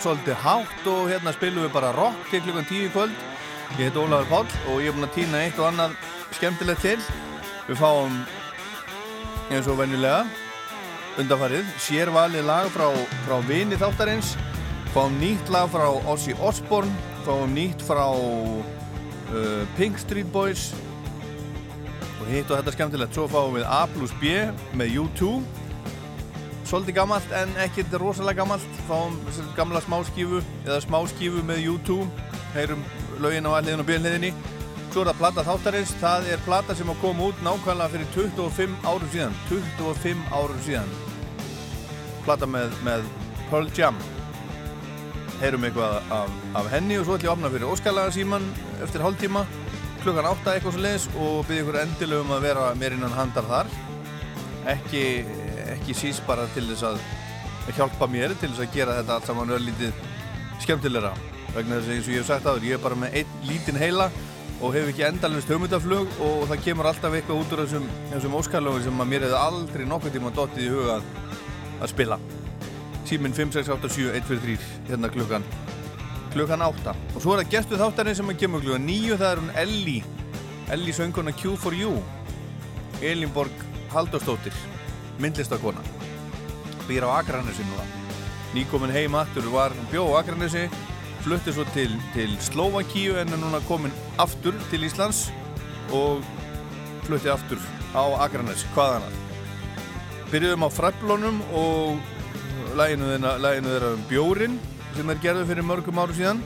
Svolítið hátt og hérna spilum við bara rock til klukkan 10 í kvöld. Ég heit Ólafur Páll og ég er búinn að týna eitt og annað skemmtilegt til. Við fáum eins og venjulega undanfarið, sérvalið lag frá, frá vini þáttarins, fáum nýtt lag frá Ozzy Osbourne, fáum nýtt frá uh, Pink Street Boys og hitt og þetta skemmtilegt. Svo fáum við A plus B með U2 svolítið gammalt en ekkert rosalega gammalt fáum gamla smáskífu eða smáskífu með U2 heyrum lögin á alliðin og bílniðinni svo er það plata þáttarins. Það er plata sem að koma út nákvæmlega fyrir 25 árum síðan. 25 árum síðan. Plata með, með Pearl Jam. Heyrum eitthvað af, af henni og svo ætlum ég að opna fyrir Óskalaga síman eftir hálftíma. Klukkan 8 eitthvað svo leiðis og byrja ykkur endilega um að vera mér innan handar þar. Ekki, ekki síst bara til þess að hjálpa mér til þess að gera þetta allt saman örlítið skemmtilegra. Vegna þess að eins og ég hef sagt áður ég er bara með einn lítinn heila og hef ekki endalist hugmyndaflug og það kemur alltaf eitthvað út úr þessum, þessum óskalöfum sem að mér hefði aldrei nokkuð tíma dottið í huga að, að spila. Síminn 5687143 hérna klukkan klukkan 8 og svo er það gestuð þáttarinn sem að kemur klukkan 9 það er hún Elli Elli sönguna Q4U Elinborg Halldórsdóttir myndlistakona býr á Akranesi núna. Nýkomin heim aftur var hún bjó á Akranesi flutti svo til, til Slovakíu en er núna komin aftur til Íslands og flutti aftur á Akranesi. Hvaðan að byrjuðum á Fræflónum og læginu þeirra, um bjórin sem er gerðu fyrir mörgum áru síðan.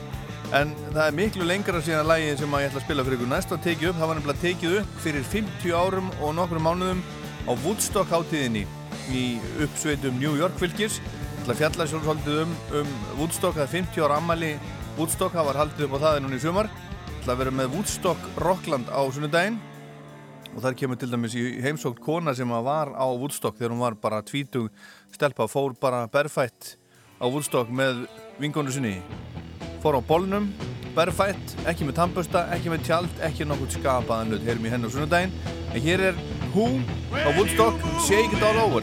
En það er miklu lengra síðan lægið sem að ég ætla að spila fyrir ykkur næst og tekið upp. Það var nefnilega tekið upp fyrir 50 árum og nokkrum mánuðum á Woodstock hátíðinni í uppsveitum New York fylgis. Það ætla að fjalla svolítið um, um Woodstock, það er 50 ára ammali Woodstock, það var haldið upp á það núna í sumar. Það vera með Woodstock Rockland á sunnudaginn. Og þar kemur til dæmis í heimsókt kona sem var á Woodstock þegar hún var bara tvítug. Stelpa, fór bara berfætt á Woodstock með vingonu sinni. Fór á bólnum, berfætt ekki með tannbusta, ekki með tjald ekki nokkuð skapaðan hlut, heyrum í hennu á sunnudaginn. En hér er Who á Woodstock Shake It All Over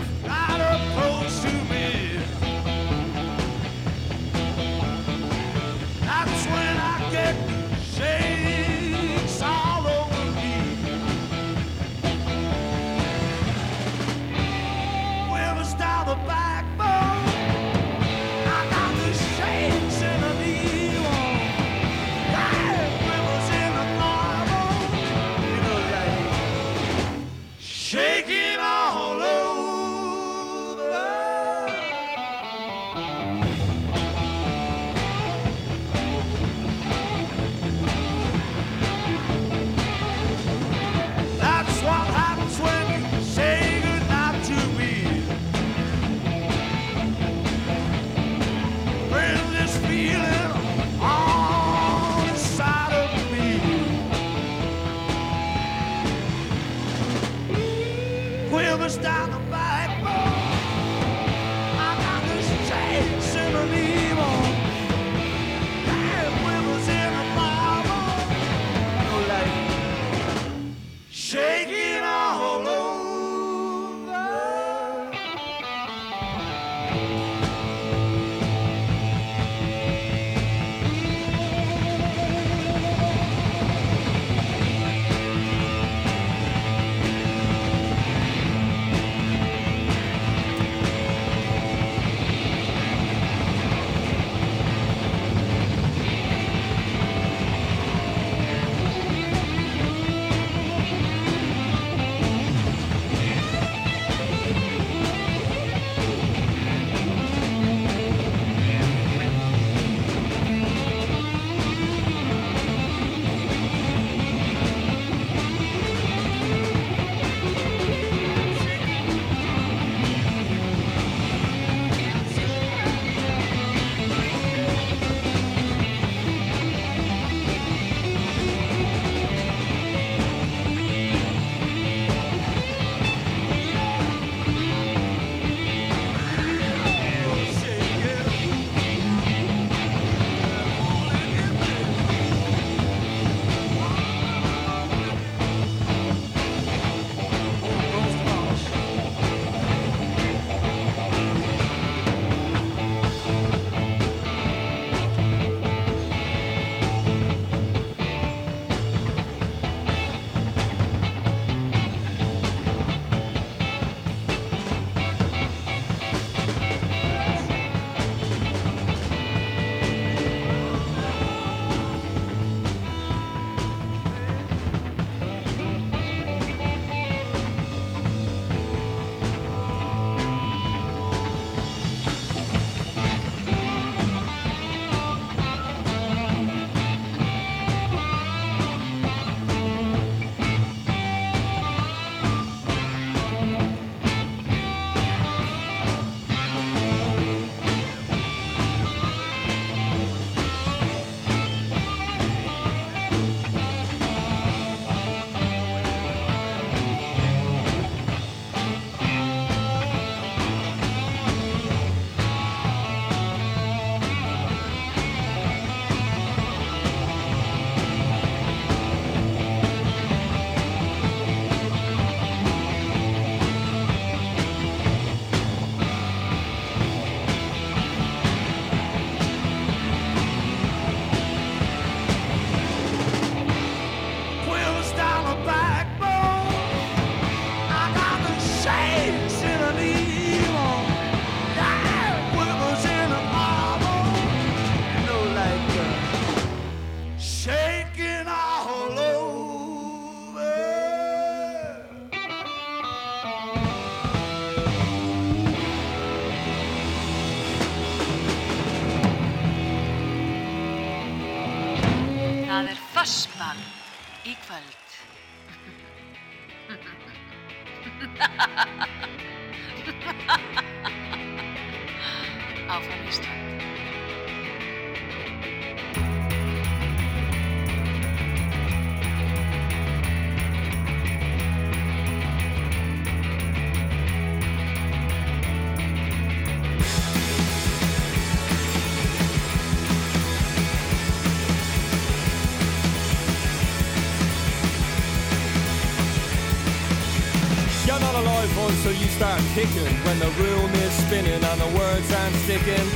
start kicking when the room is spinning and the words aren't sticking.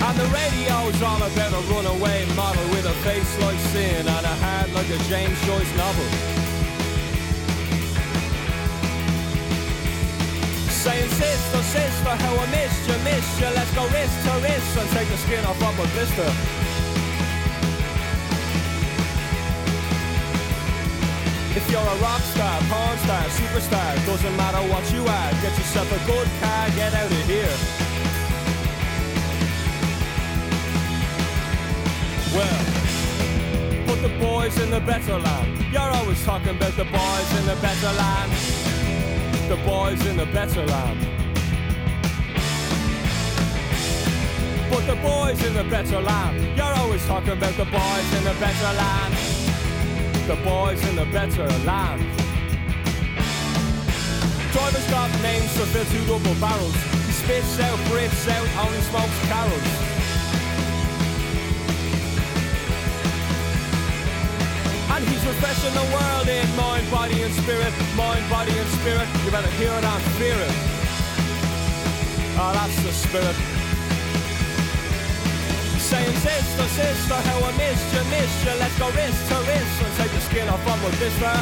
And the radio's all about a runaway model with a face like sin and a heart like a James Joyce novel. Saying sister, sister, how I missed you, missed you. Let's go wrist to wrist and take the skin off of a blister. If you're a rock star, porn star, superstar, doesn't matter what you are, get yourself a good car, get out of here. Well, put the boys in the better land. You're always talking about the boys in the better land. The boys in the better land. Put the boys in the better land. You're always talking about the boys in the better land the boys in the better land. Drivers got names to fill two double barrels. He spits out, breathes out, only smokes carols. And he's refreshing the world in mind, body and spirit. Mind, body and spirit. You better hear it and fear it. Oh, that's the spirit. Saying sister, sister, how I missed you, missed you. Let's go wrist to wrist and take the skin off of my blister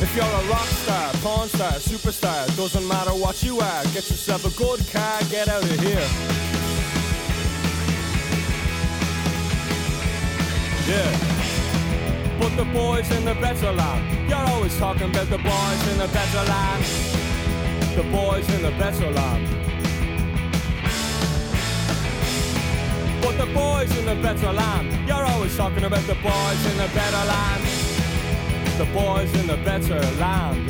If you're a rock star, porn star, superstar Doesn't matter what you are Get yourself a good car, get out of here. Yeah. Put the boys in the better land. You're always talking about the boys in the better land the boys in the better land. But the boys in the better land, you're always talking about the boys in the better land. The boys in the better land.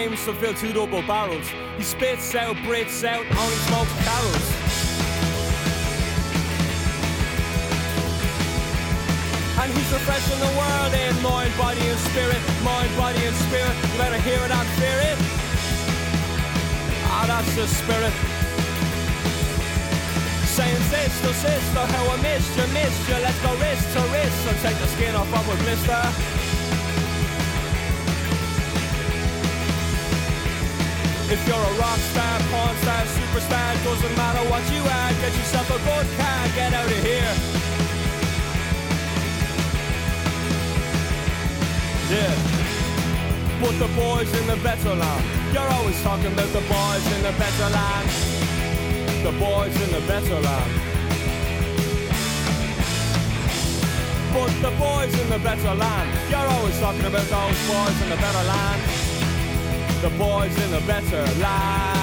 Names to fill two double barrels. He spits out, breathes out, only smokes carols. And he's refreshing the world in mind, body and spirit. Mind, body and spirit. You better hear it and fear it. Ah, that's the spirit. Saying sister, sister, how I missed you, missed you. Let's go wrist to wrist and take the skin off of a blister. If you're a rock star, porn star, superstar, doesn't matter what you are, get yourself a good car, get out of here. Yeah. Put the boys in the better land. You're always talking about the boys in the better land. The boys in the better land. Put the boys in the better land. You're always talking about those boys in the better land the boys in the better land.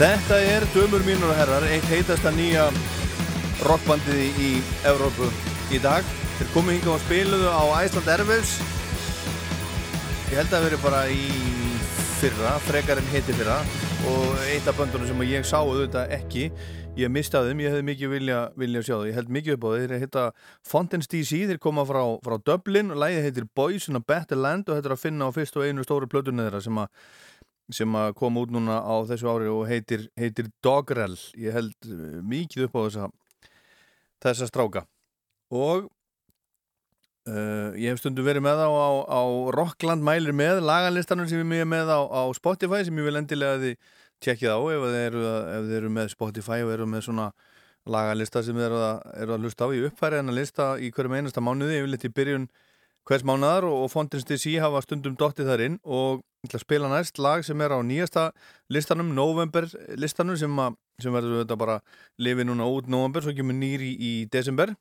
Þetta er dömur mínur og herrar, eitt heitasta nýja rockbandið í, Evrópu í dag. Þeir komu hingað og spiluðu á Iceland Airwaves. Ég held að það veri bara í fyrra, frekar en hitti fyrra. og eitt af böndunum sem ég sá auðvitað ekki ég mistaði þeim, ég hefði mikið vilja, vilja sjá það ég held mikið upp á það, þeir heita Fontaine's DC, þeir koma frá, frá Dublin og lægið heitir Boys in a Better Land og þetta er að finna á fyrst og einu stóru plötunni þeirra sem að sem að koma út núna á þessu ári og heitir, heitir Dogrel. Ég held uh, mikið upp á þessa þessa stráka. Og uh, ég hef stundu verið með á, á, á Rockland mælir með laganlistanum sem ég er með á, á Spotify sem ég vil endilega þið tjekkið á ef þið eru, ef þið eru með Spotify og eru með svona lagalista sem þið eru að, eru að lusta á. Í uppfæri en að lista í hverjum einasta mánuði ég vil eitthvað í byrjun hvers mánuðar og Fontaine's DC hafa stundum dottið þar inn og ég ætla að spila næst lag sem er á nýjasta listanum, November listanum sem, að, sem verður þetta bara lifið núna út November, svo kemur nýri í desember.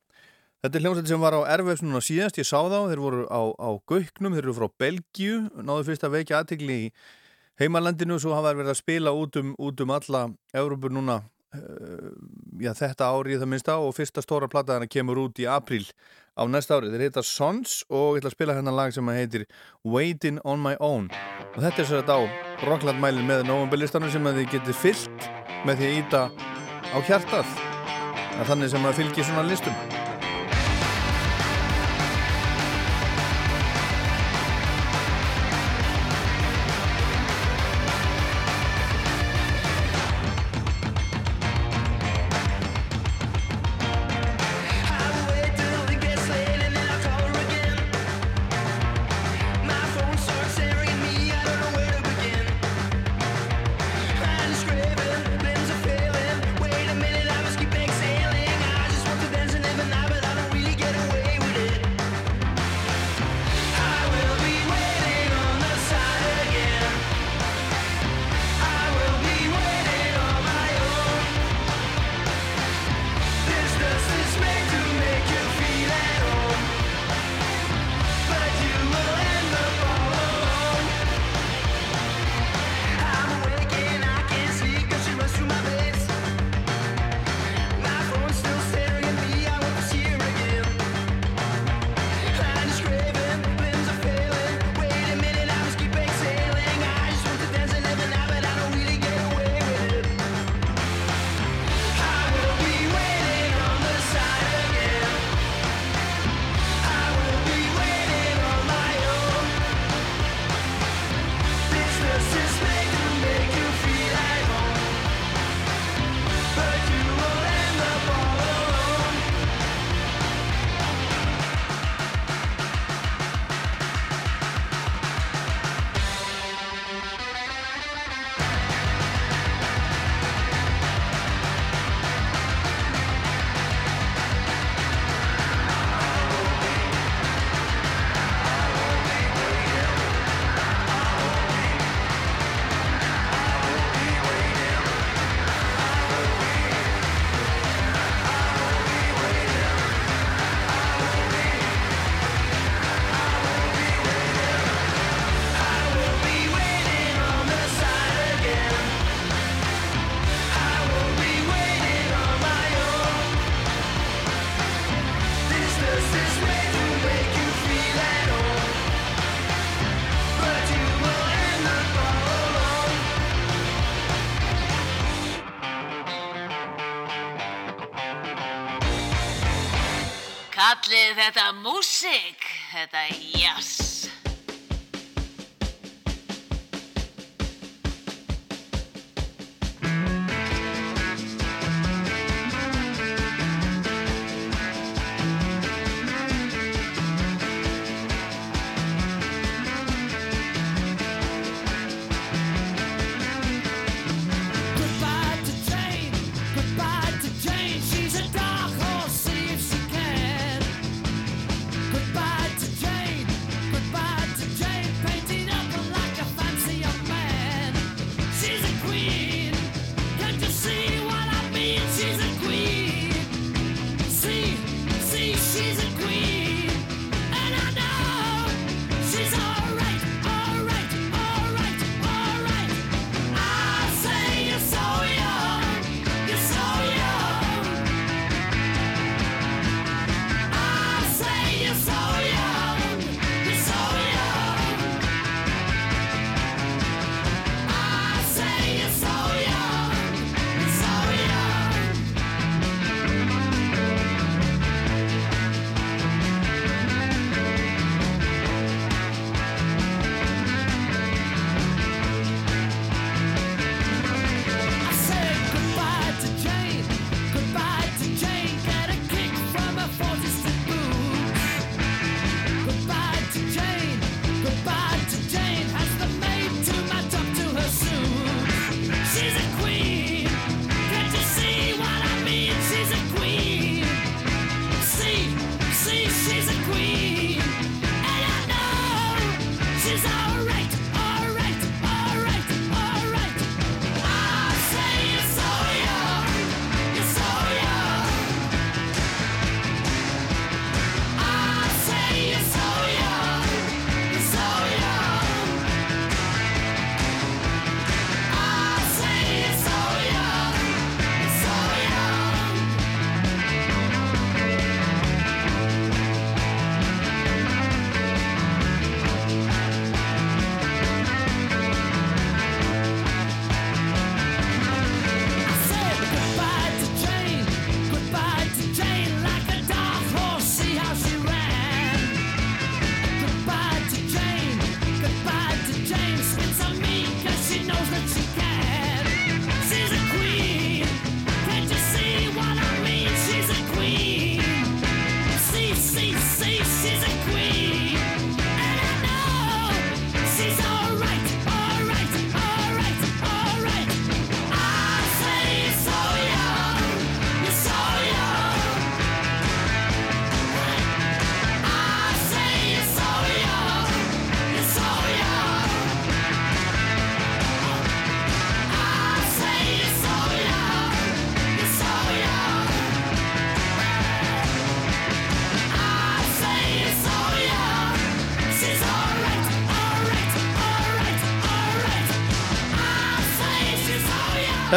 Þetta er hljómsveit sem var á Erfs núna síðast, ég sá þá, þeir voru á, á Gauknum, þeir eru frá Belgíu, náðu fyrst að vekja aðtegli í heimalandinu svo hafa þeir verið að spila út um, út um alla Európur núna já, þetta ári í það minnsta og fyrsta stóra plattaðana kemur út í april á næsta ári. Þeir heita Sons og ég ætla að spila hérna lag sem heitir Waiting on my own. Og þetta er svo þetta á Rocklandmælin með Novemberlistanum sem að þið getur fyllt með því að íta á hjartað. Þannig sem að fylgji svona listum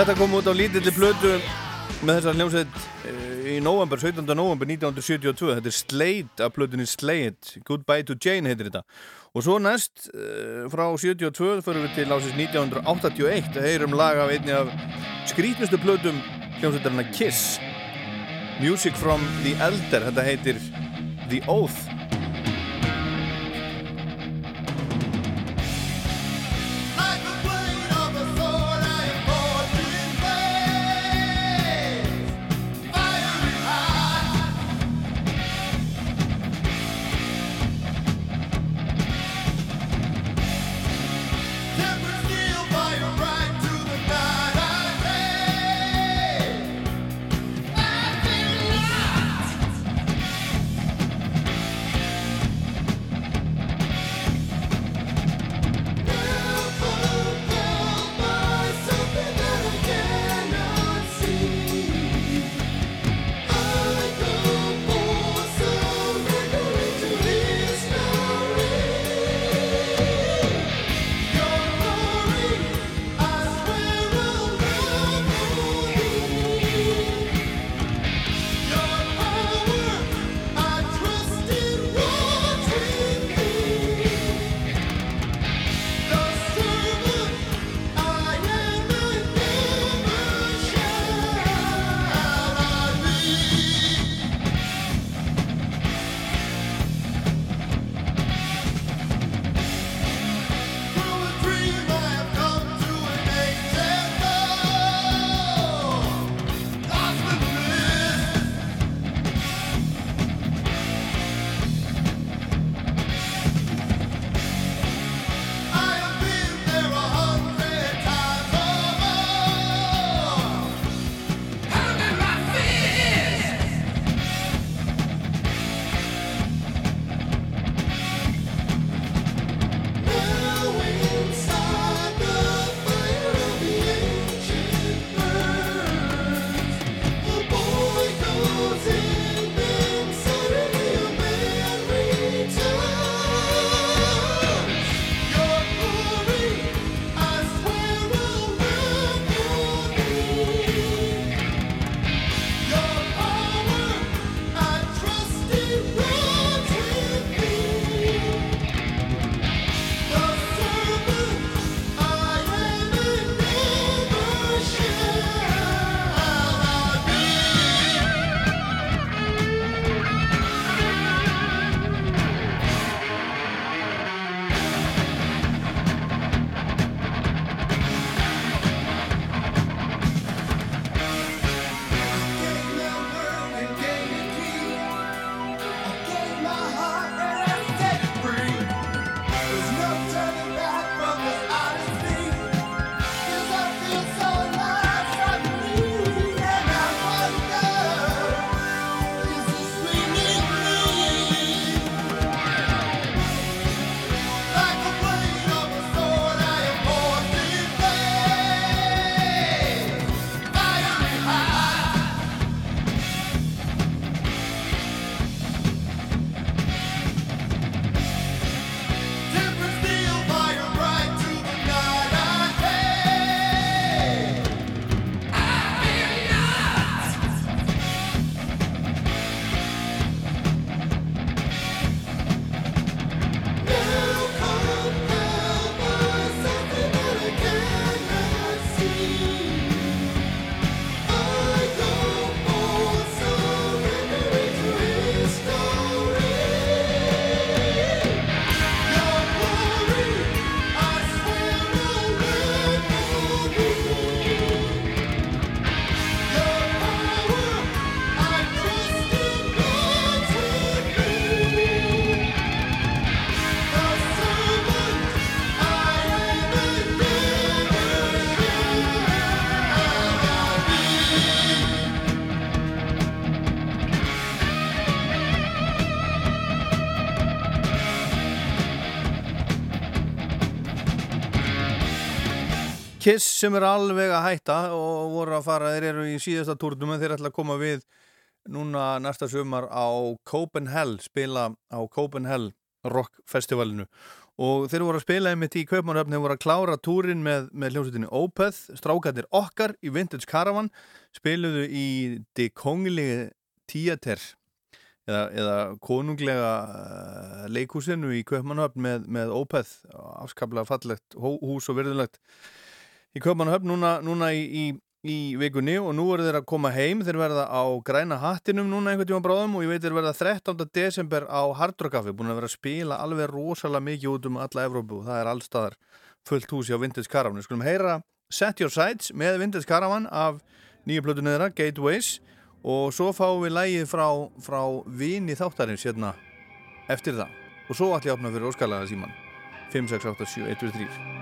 Þetta kom út á lítilli blödu með þessar hljómsveit eh, í november, 17. november 1972 þetta er Slade, af blöduðni Slade Goodbye to Jane heitir þetta. Og svo næst eh, frá 72 fyrir við til ásins 1981 að heyrum lag af einni af skrítnustu blöduðum hljómsveitarna Kiss. Music from the Elder þetta heitir The Oath. Sem er alveg að hætta og voru að fara, þeir eru í síðasta túrnum en þeir ætla að koma við núna næsta sumar á Copenhagen spila á Copenhagen Rock Festivalinu. Og þeir voru að spila einmitt í Kaupmannhöfn þeir voru að klára túrin með, með hljómsveitinni Opeth, strákarnir okkar í Vintage Caravan, spiluðu í De Konglige Theater eða, eða konunglega eh, leikhúsinu í Kaupmannhöfn með, með Opeth, afskaplega fallegt hús og virðulegt í Kaupmannhöfn núna, núna í, í, í vikunni og nú eru þeir að koma heim. Þeir verða á græna hattinum núna einhvern tíma bráðum og ég veit þeir verða 13. desember á Hardrockafi, búin að vera að spila alveg rosalega mikið út um alla Evrópu og það er allstaðar fullt húsi á Vintage Caravan. Skulum heyra Set Your Sights með Vintage Caravan af nýju plötu neðra, Gateways og svo fáum við lægið frá, frá vini þáttarins hérna eftir það. Og svo ætlum ég að opna fyrir óskalega síman 5, 6, 8, 7, 1, 2, 3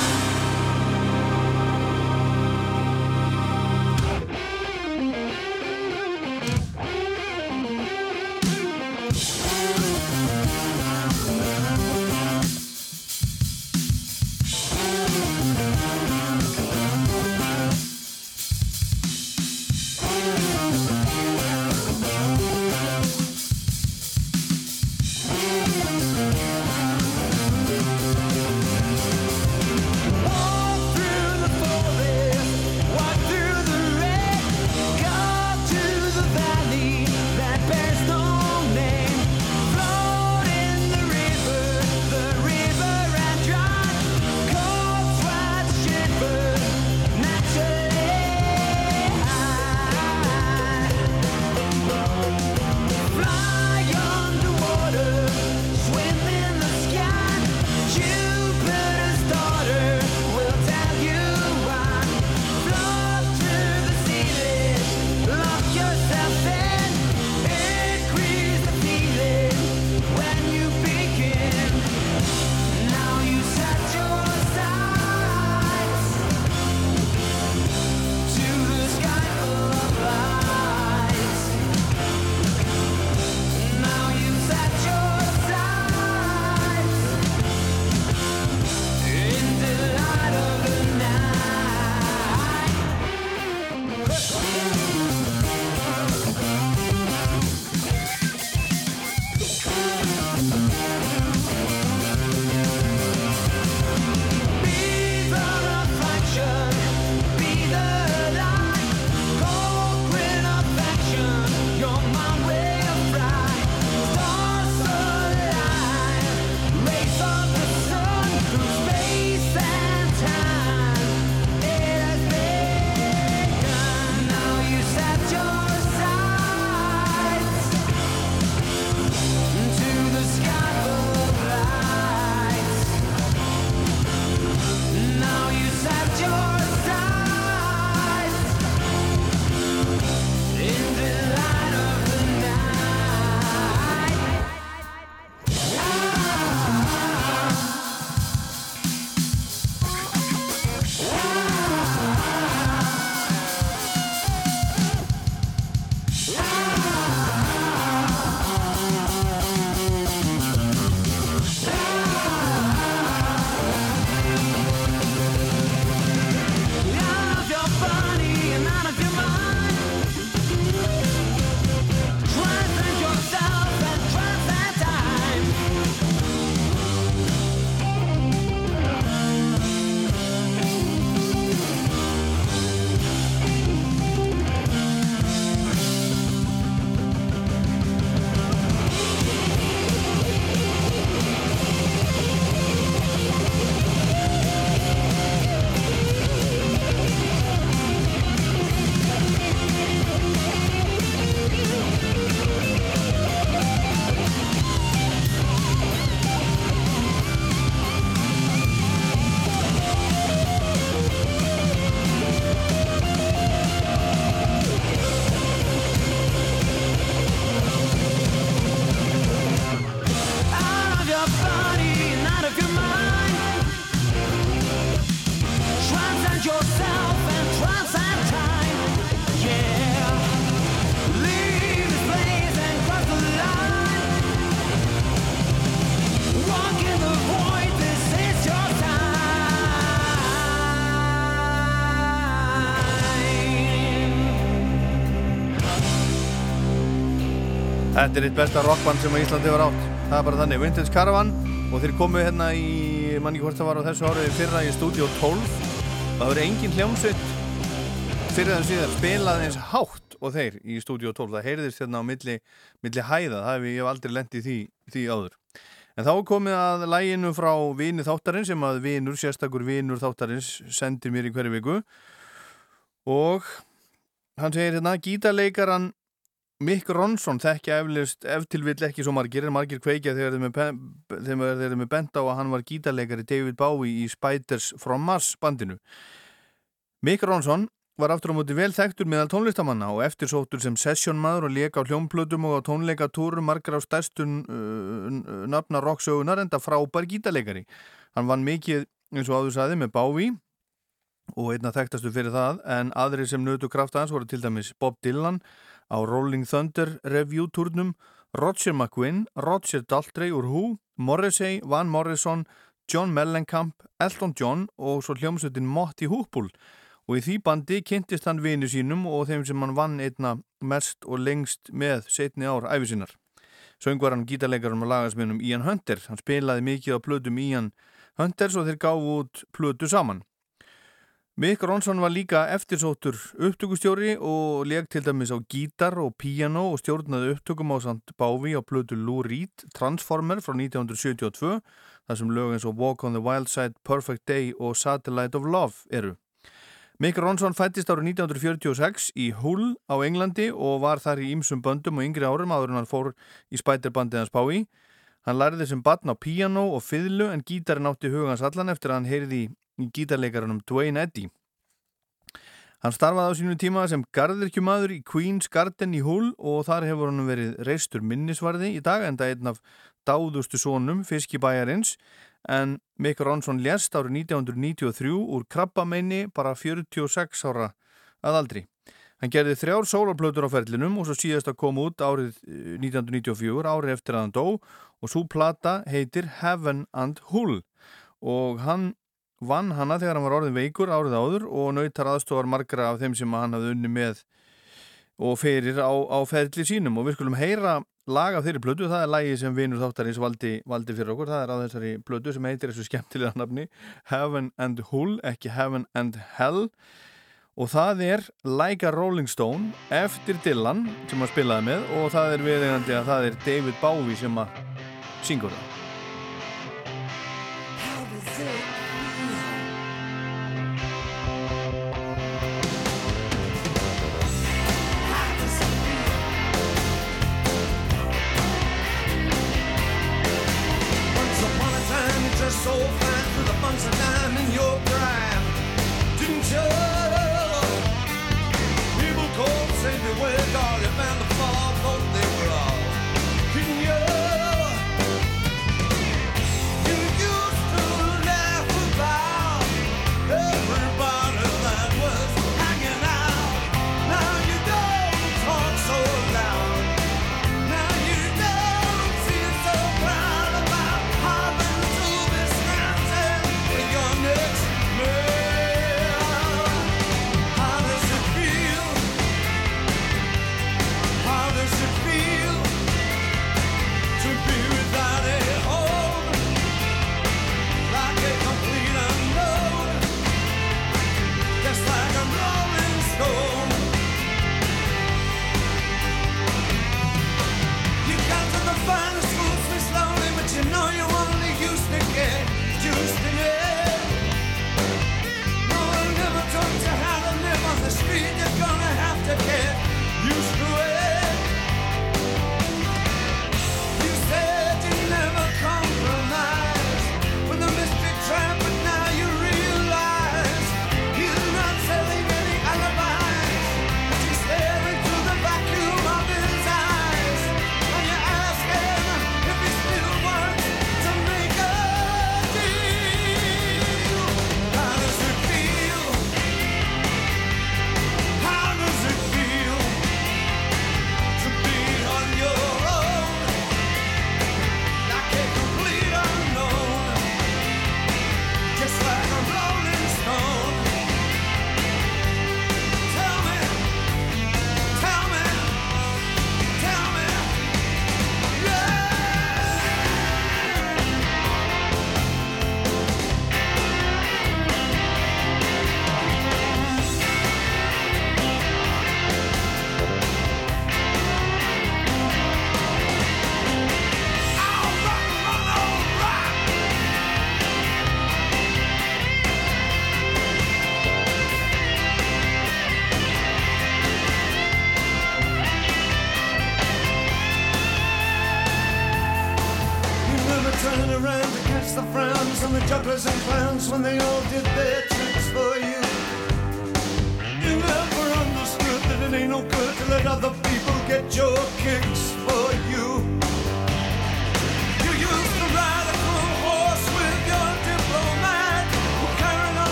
Þetta er eitt besta rockband sem að Íslandi hefur átt. Það er bara þannig, Vintage Caravan og þeir komu hérna í, manni hvort það var á þessu árið fyrra í Studio 12. Það verður engin hljómsveit fyrir þann síðan spilað eins hátt og þeir í Studio 12. Það heyrðist hérna á milli, milli hæða, það hef ég hef aldrei lendið því, því áður. En þá komið að læginu frá vini þáttarins sem að vinur, sérstakur vinur þáttarins sendir mér í hverju viku og hann segir hérna gítarleikaran Mick Ronson þekkja eflust ef til vill ekki svo margir en margir kveikja þegar þeir þeir með bent á að hann var gítarleikari David Bowie í Spiders from Mars bandinu. Mick Ronson var aftur á móti vel þekktur meðal tónlistamanna og eftirsóttur sem sessionmaður og leika á hljómplötum og á tónleikatúrum margar á stærstun uh, nafna rocksögunar enda frábær gítarleikari. Hann vann mikið eins og áður saði með Bowie og einna þekktastu fyrir það en aðri sem nötu krafta hans voru til dæmis Bob Dylan á Rolling Thunder Review turnum, Roger McGuinn, Roger Daltrey úr Who, Morrissey, Van Morrison, John Mellencamp, Elton John og svo hljómsveitin Motti Húpul og í því bandi kynntist hann vinu sínum og þeim sem hann vann einna mest og lengst með setni ár æfisinnar. Söngvaran gítarleikarum og lagasminnum Ian Hunter, hann spilaði mikið á plötum Ian Hunters og þeir gáfu út plötu saman. Mick Ronson var líka eftirsóttur upptökustjóri og leg til dæmis á gítar og piano og stjórnaði upptökum á samt Bávi á plötu Lou Reed Transformer frá 1972 þar sem lög eins og Walk on the Wild Side, Perfect Day og Satellite of Love eru. Mick Ronson fættist árið 1946 í Hull á Englandi og var þar í ýmsum böndum og yngri árum áður en hann fór í spæterbandið hans Bávi. Hann lærði sem batn á piano og fiðlu en gítarinn átti hugans allan eftir að hann heyrði gítarleikarunum Dwayne Eddy. Hann starfaði á sínu tíma sem garðirkjumadur í Queen's Garden í Hull og þar hefur hann verið reistur minnisvarði í dag en það er einn af dáðustu sónum fiskibæjarins en Mick Ronson lést árið 1993 úr krabbameini bara 46 ára að aldri. Hann gerði þrjár sólarplötur á ferlinum og svo síðast að koma út árið eh, 1994, árið eftir að hann dó og svo plata heitir Heaven and Hull og hann vann hana þegar hann var orðin veikur árið áður og nautar aðstofar margra af þeim sem hann hafði unni með og ferir á, á ferli sínum. Og við skulum heyra lag af þeirri plötu, það er lagi sem vinur þáttarins valdi, valdi fyrir okkur, það er á þessari plötu sem heitir þessu skemmtilega nafni Heaven and Hull, ekki Heaven and Hell. Og það er Like a Rolling Stone eftir Dylan sem hann spilaði með. Og það er viðegandi að það er David Bowie sem að syngur það so fine with a bunch of dime in your prime, didn't you? People called to say beware, God,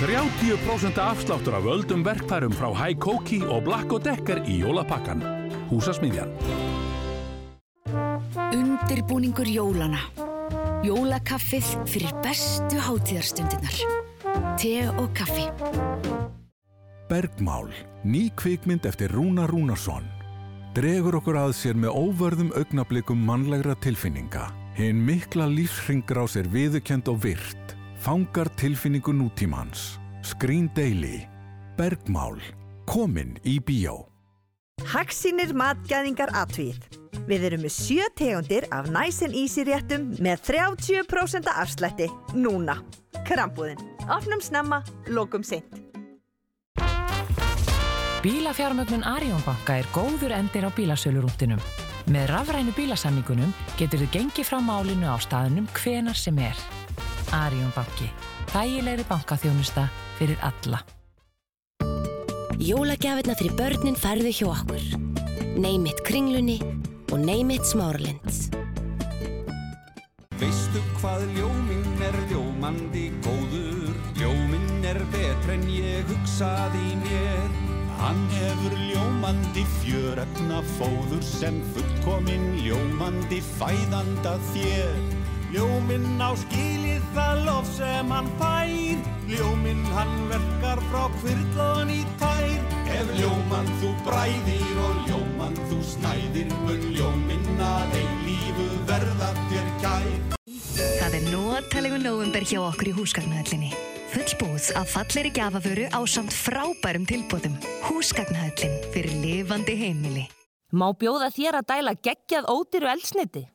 30% afsláttur af völdum verkfærum frá High Koki og Black Decker í jólapakkan. Húsasmiðjan. Undirbúningur jólana. Jólakaffið fyrir bestu hátíðarstundirnar. Te og kaffi. Bergmál, ný kvikmynd eftir Rúna Rúnarsson. Dregur okkur að sér með óvörðum augnablikum mannlegra tilfinninga. Hinn mikla lífsringrás er viðukend og virt. Fangar tilfinningu nútímans. Screen Daily. Bergmál. Komin í bíó. Hagsýnir matgæðingar atvið. Við erum með sjö tegundir af næsin ísi réttum með 30% afslætti núna. Krambúðin. Opnum snemma, lokum seint. Bílafjármögnun Arjónbanka er góður endir á bílasölurúndinum. Með rafrænu bílasamningunum getur þið gengið frá málinu á staðunum hvenar sem er. Arjónbanki. Þægilegri bankaþjónusta fyrir alla. Jólagjafirna fyrir börnin færðu hjá okkur. Neymit kringlunni og neymit smáralind. Veistu hvað ljóminn er ljómandi góður Ljóminn er betr en ég hugsaði í mér Hann hefur ljómandi fjöröfna fóður sem fullkomin ljómandi fæðanda þér Ljóminn á skilið það lof sem hann fær Ljóminn hann verkar frá kvirlaðan í tær Ef ljómann þú bræðir og ljómann þú snæðir Mun ljóminn að eilífu verða þér kær Það er nótalegu nóvumber hjá okkur í húsgagnahöllinni. Fullbúð af falleri gjafavöru á samt frábærum tilbúðum. Húsgagnahöllin fyrir lifandi heimili. Má bjóða þér að dæla geggjað ódýru eldsniti?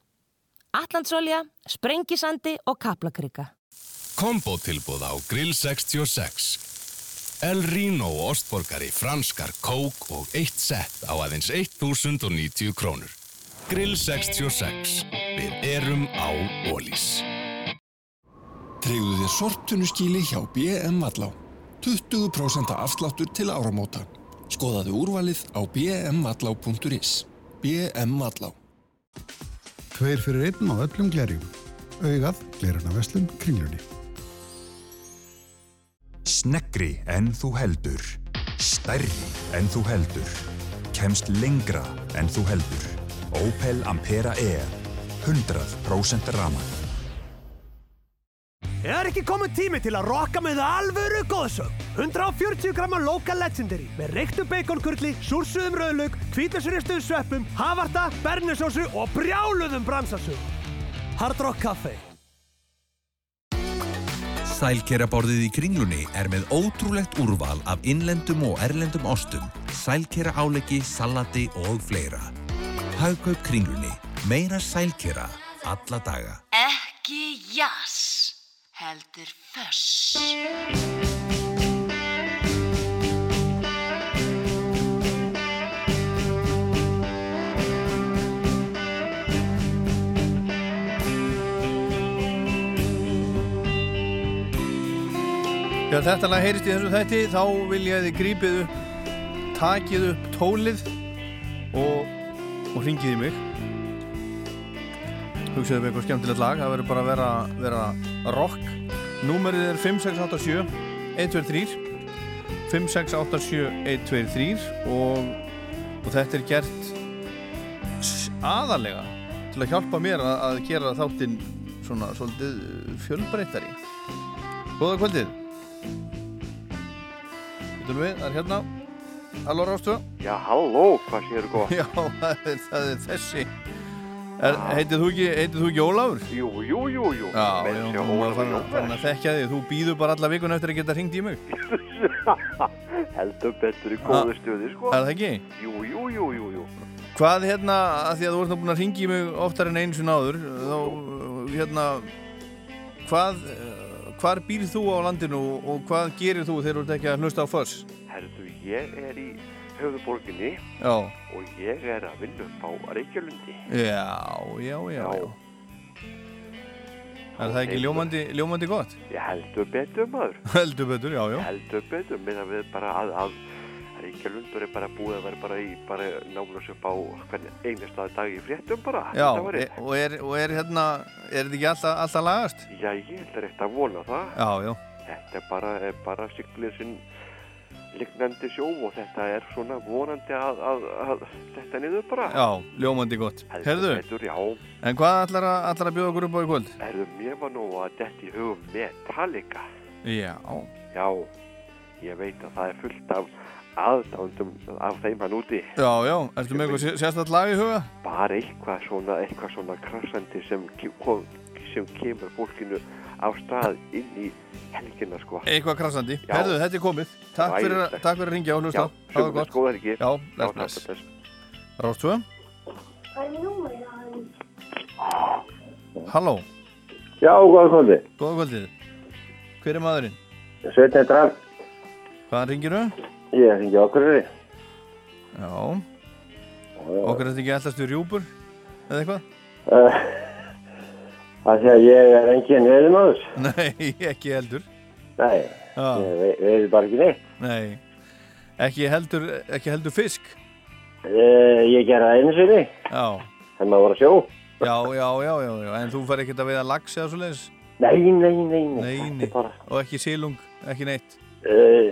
Allandsolja, sprengisandi og kaplakrika. Kombotilbúð á Grill 66. El Rino ostborgari, franskar, kók og eitt sett á aðeins 1090 krónur. Grill 66. Við erum á Ólís. Treyðu þér sortunuskíli hjá BM Vallá. 20% afsláttur til áramóta. Skoðaðu úrvalið á bmvallá.is. BM Vallá. Tveir fyrir einn á öllum glerjum. Augað, glerana veslum, kringlunni. Sneggri en þú heldur. Stærri en þú heldur. Kemst lengra en þú heldur. Opel Ampera E. 100% raman. Er ekki komið tími til að rocka með alvöru góðsögn? 140 gramma local legendary með reyktu baconkurli, súrsuðum rauðlaug, hvítasuristuðum sveppum, havarta, bernesósu og brjáluðum bransasögum. Hard Rock Café. Sælkeraborðið í kringlunni er með ótrúlegt úrval af innlendum og erlendum ostum, sælkera áleggi, salati og fleira. Haugkaup kringlunni. Meira sælkera. Alla daga. Ekki jás, heldur föss. Já, þetta lag heyrist í þessu þætti, þá vil ég að þið grípið upp, takið upp tólið og, og ringið í mig. Hugsaðu um eitthvað skemmtilegt lag, það verður bara að vera, vera rock. Númerið er 5687 123 5687 123 og, og þetta er gert aðalega til að hjálpa mér að, að gera þáttinn svona svolítið fjölbreyttari. Góða kvöldið. Getum við, það er hérna. Halló Rástu Já, halló, hvað séu góð? Já, það er, það er þessi Heitið þú ekki, heitið þú ekki Ólafur? Jú, jú, jú, jú Já, já, fann að þekkja þig Þú býður bara alla vikun eftir að geta hringt í mig Heldur betur í góðu stöði, sko Er það ekki? Jú, jú, jú, jú, jú Hvað hérna, að því að þú ert nú búin að ringi í mig oftar en einu sinni áður þá, hérna hvað, hvar býr þú á landinu og hvað gerir þú þegar þú ert ekki að hlusta á föss? Herðu, ég er í höfðuborginni og ég er að vinna upp á Reykjalundi já, já, já, já. Er það ekki ljómandi, ljómandi gott? Ég heldur betur, maður Heldur betur, já, já. Heldur betur, meðan við bara að, að Reykjalundur er bara búið að vera bara í bara námlös upp á hvernig einasta dag í fréttum bara Já, e, og, er, og er hérna, er þetta ekki alltaf, alltaf lagast? Já, ég held að rétt að vona það Já, já. Þetta er bara, er bara siglir sinn lignandi sjó og þetta er svona vonandi að, að, að þetta niður bara Já, ljómandi gott. Heldur Herðu, já. en hvað ætlar að, ætlar að bjóða okkur upp á í kvöld? Erðu, mér var nú að detta í hugum Metallica Já, Já, ég veit að það er fullt af aðdándum af þeim hann úti já, já, ertu með eitthvað sérstætt lag í huga? bara eitthvað svona, eitthvað svona krassandi sem, sem kemur fólkinu á stað inn í helgina sko Eitthvað krassandi. Já. Herðu, þetta er komið. Takk fyrir, Æðislegt. takk fyrir að ringja og hlusta. Já, sömuleiðis, góða helgi. Já, Já, bless, bless. Rástu? Halló, Já, góða kvöldi. góða kvöldið. Hver er maðurinn? Sveitn heitir hann. Hvaðan ringir þú? Ég ringi okkur yfir. Já. Okkur er þetta ekki allast við rjúpur? Eða eitthvað? Uh, það sé að ég er engin veiðmáður. Nei, ekki heldur. Nei, Já. ég ve- veiði bara ekki neitt. Nei. Ekki heldur, ekki heldur fisk? Uh, ég gera það einu sinni. Já. Þegar maður voru að sjó. Já, já, já, já, já. En þú fær ekkert að veiða lax eða svo leiðis? Nei, nei, nei, nei. Nei, nei. Og ekki sílung, ekki neitt? Uh,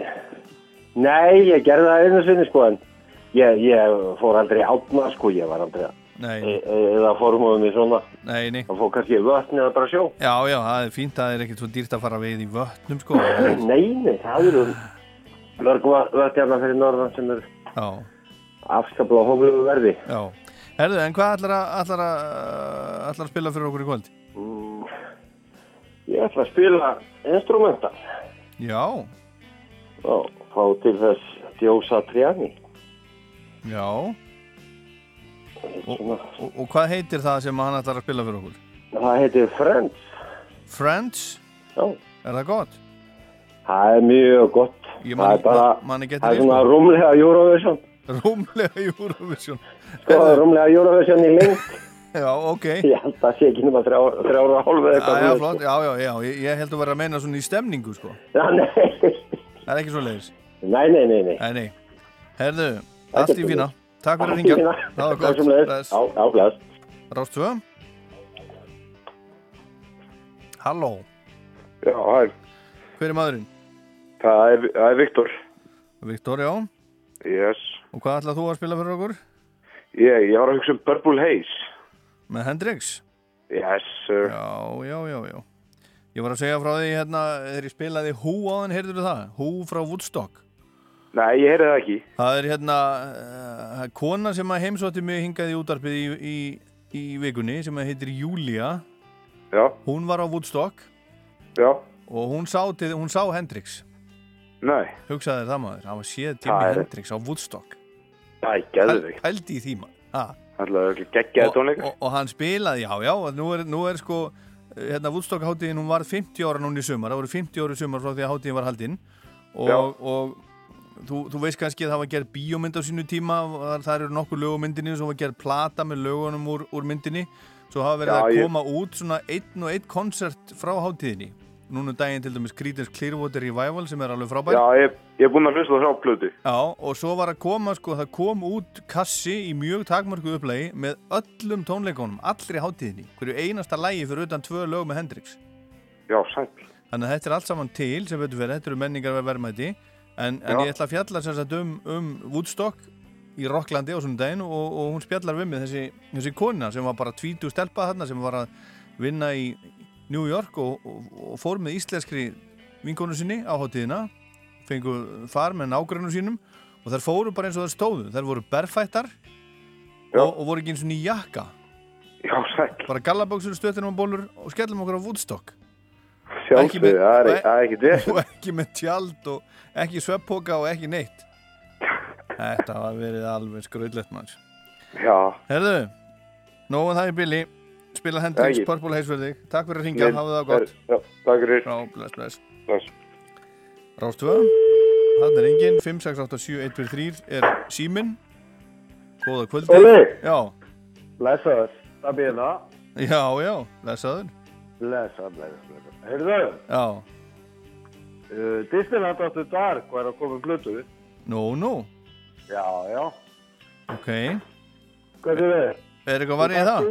nei, ég gerði það einu sinni sko en ég, ég fór aldrei átna sko, ég var aldrei að. E, e, eða formúðum í svona Nei, nei. það fór kannski vötn eða bara sjó Já, já, það er fínt, það er ekkert svo dýrt að fara að veið í vötnum, sko. Nei, nei, það eru mörg vötn hérna fyrir norðan sem er Já. afskaplega hóflegu verði Já. Herðu, en hvað ætlar að, ætlar að, ætlar að spila fyrir okkur í kvöld? mm, Ég ætla að spila instrumental Já. og fá til þess Djósa Triani Já. Og, og, og hvað heitir það sem hann ætlar að spila fyrir okkur? Það heitir Friends Friends? Já. Er það gott? Það er mjög gott Ég Það er bara, man- það er svona sko. rúmlega Eurovision Rúmlega Eurovision. Sko, rúmlega Eurovision í lengt Já, ok. Ég held að það sé ekki nema þrjá- þrjár og hálf eða Já, eitthvað já, svoleiðis, flott, já, já, já, ég, ég held að vera að meina svona í stemningu, sko. Já, nei. Það er ekki svo leiðis. Nei, nei, nei, nei. Nei, nei. Herðu, allt í fína. Takk fyrir að Allt í ringja. fína. Það var gott. Bless. Já, já, bless. Rást 2. Halló. Já, hæ, Hver er maðurinn? það er, það er Viktor Viktor, já. Yes Og hvað ætlað þú að spila fyrir okkur? Ég, ég var að hugsa um Purple Haze Með Hendrix? Yes, sir Já, já, já, já. Ég var að segja frá því hérna, þegar ég spilaði Who áðan, heyrður þú það? Who frá Woodstock. Nei, ég heyrði það ekki Það er hérna uh, kona sem að heimsótti mig hingaði útarpið í, í, í vikunni sem að heitir Júlia. Já. Hún var á Woodstock. Já. Og hún sá, til, hún sá Hendrix. Nei. Hugsaði það maður, hann var séð Það er- Hendrix á Woodstock. Það er geðvig Pældi í því maður. Ha. Alltaf geggjaði tónleikar og, og hann spilaði, já, já, og nú er, nú er sko hérna Woodstock hátíðin, hún var 50 ára núna í sumar, það voru 50 ára í sumar frá því að hátíðin var haldinn Já. og, og þú, þú veist kannski að það var gerð bíómynd á sínu tíma þar eru nokkur lög á myndinni svo var gerð plata með lögunum úr, úr myndinni. Svo hafa verið Já, að ég- koma út svona einn og einn koncert frá hátíðinni. Núna um daginn til dæmis Creedence Clearwater Revival sem er alveg frábær. Já, ég, ég er búinn að hlusta það á plötu. Já, og svo var að koma, sko, það kom út kassi í mjög takmörku upplagi með öllum tónleikunum, allri hátíðinni, hverju einasta lægi fyrir utan tvö lög með Hendrix. Já, sæl Þannig að þetta er allt saman til sem betur verið, þetta eru menningar verðmæti en, en ég ætla að fjalla sagt um, um Woodstock í Rocklandi á svona daginn og, og hún spjallar við mig þessi, þessi kona sem var bara tvítu stelpa þarna sem var að vinna í New York og, og, og fór með íslenskri vinkonu sinni á hátíðina fengu far með nágrunum sínum og þær fóru bara eins og þær stóðu. Þær voru berfættar og, og voru ekki eins og ný jakka. Já, sæl bara gallaböksur, stöttinum og bólur og skellum okkur á Woodstock Sjálfsögðu, það er- og e- það er ekkert vesen. og ekki með tjald og ekki sveppoka og ekki neitt. Þetta var verið alveg skröðlegt manns Já. Herðu, nógu það í billi spila Ekki. Purple Haze takk fyrir að ringja, hafið það gott. Já, takk fyrir. Rástvö, þannig er engin 5687143 er símin Góða kvöldi. Já, Blessaður, það býðir það. já, já, blessaður Blessaður, blessaður, blessaður. Heyrðu, Já, uh, Disneyland áttu Dark var að koma um blötu. nú, nú, Já, já. ok Hvað er þið? Er eitthvað var í það?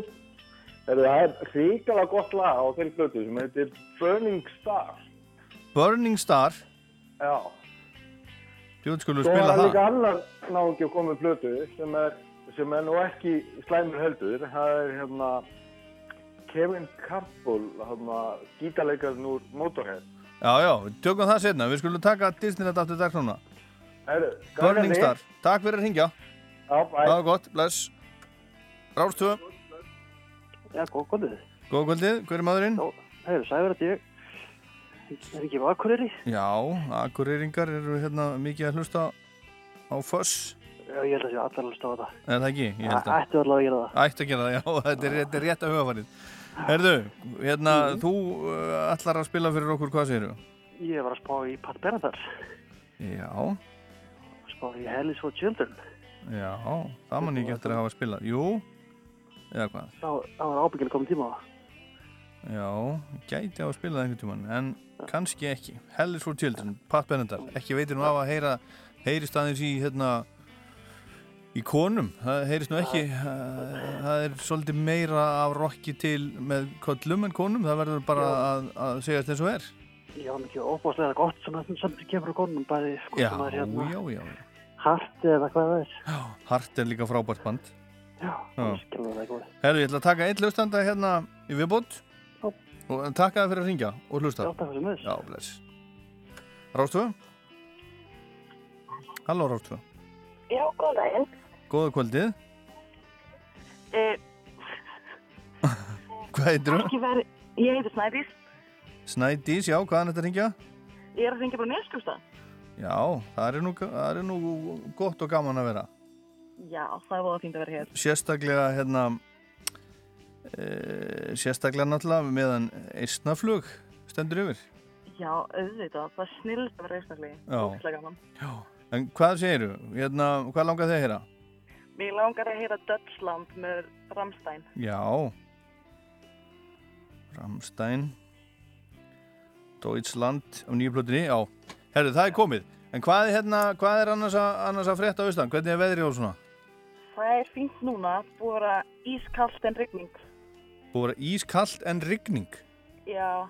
Það er ríkala gott lag á þeirri blötu sem heitir Burning Star. Burning Star Já. Djúð skulum spila er það líka annar náðungi að koma um sem er, sem er nú ekki slæmur heldur. Það er hérna Kevin hérna gítarleikarinn úr Motorhead. Já, já, við tökum það setna Við skulum taka Disneyland aftur dag núna Burning Star, takk fyrir að ringja Já, bæ Það var gott, bless Rástvö, Já, góð kvöldið. góða kvöldið, hver er maðurinn? Heiður, sæður að ég er ekki á Akureyri. Já, akureyringar eru hérna mikið að hlusta á Fuss Já, ég held að sé allar að stafa það. Er það ekki? Ég held að Ættu allavega að gera það. Ætti að gera það, já, þetta er, þetta er rétt að hugafarið Herðu, hérna, þú uh, ætlar að spila fyrir okkur, hvað segirðu? Ég var að spá í Pat Benatar. Já, Spá í Hell is for Children. já, það mann ekki eftir að hafa spilað Jú, eða hvað? Þá, þá var ábyggilega komin tíma á það. Já, gæti á að spila það einhvern tímann en kannski ekki. Hell is for Children Pat Benatar, ekki veitir nú af að heyra heyrist aðeins í hérna í konum, það heyrist nú ekki. Uh, það er svolítið meira af rocki til með kollum en konum, það verður bara að, að segja þetta eins og er. Já, mikið óbáslega gott sem sem kemur á konum bæði, sko, Já, hérna já, já, já. hart eða hvað það er. Hart er líka frábært band. Já, Já. skilur það góð. Herru, ég ætla að taka einn hlustanda hérna í viðbót. Og takka það fyrir að ringja og hlusta. Já, takk fyrir með Já, bless. Rástvö Halló Rástvö Já, góð daginn. Góða kvöldið Uh, Hvað heitir þú? veri, ég heiti Snædís. Snædís, já, hvað er þetta ringja? Ég er að ringja bara neskjöfsta. Já, það er, nú, það er nú gott og gaman að vera Já, það er búin að vera hér. Sérstaklega hérna e, Sérstaklega náttúrulega meðan eistnaflug stendur yfir Já, auðvitað, það er snillt að vera einstaklega. Já. Gaman. En hvað segiru? Hérna, hvað langar þið að heyra? Mér langar að heyra Dutchland með Ramstein. Já. Ramstein Deutschland á nýju plötunni, já. Herru, það er komið. En hvað er, hérna, hvað er annars, að, annars að frétta á Ísland? Hvernig er veðrið og svona? Það er fínt núna, búið að ískallt en rigning. Búið að ískallt en rigning? Já,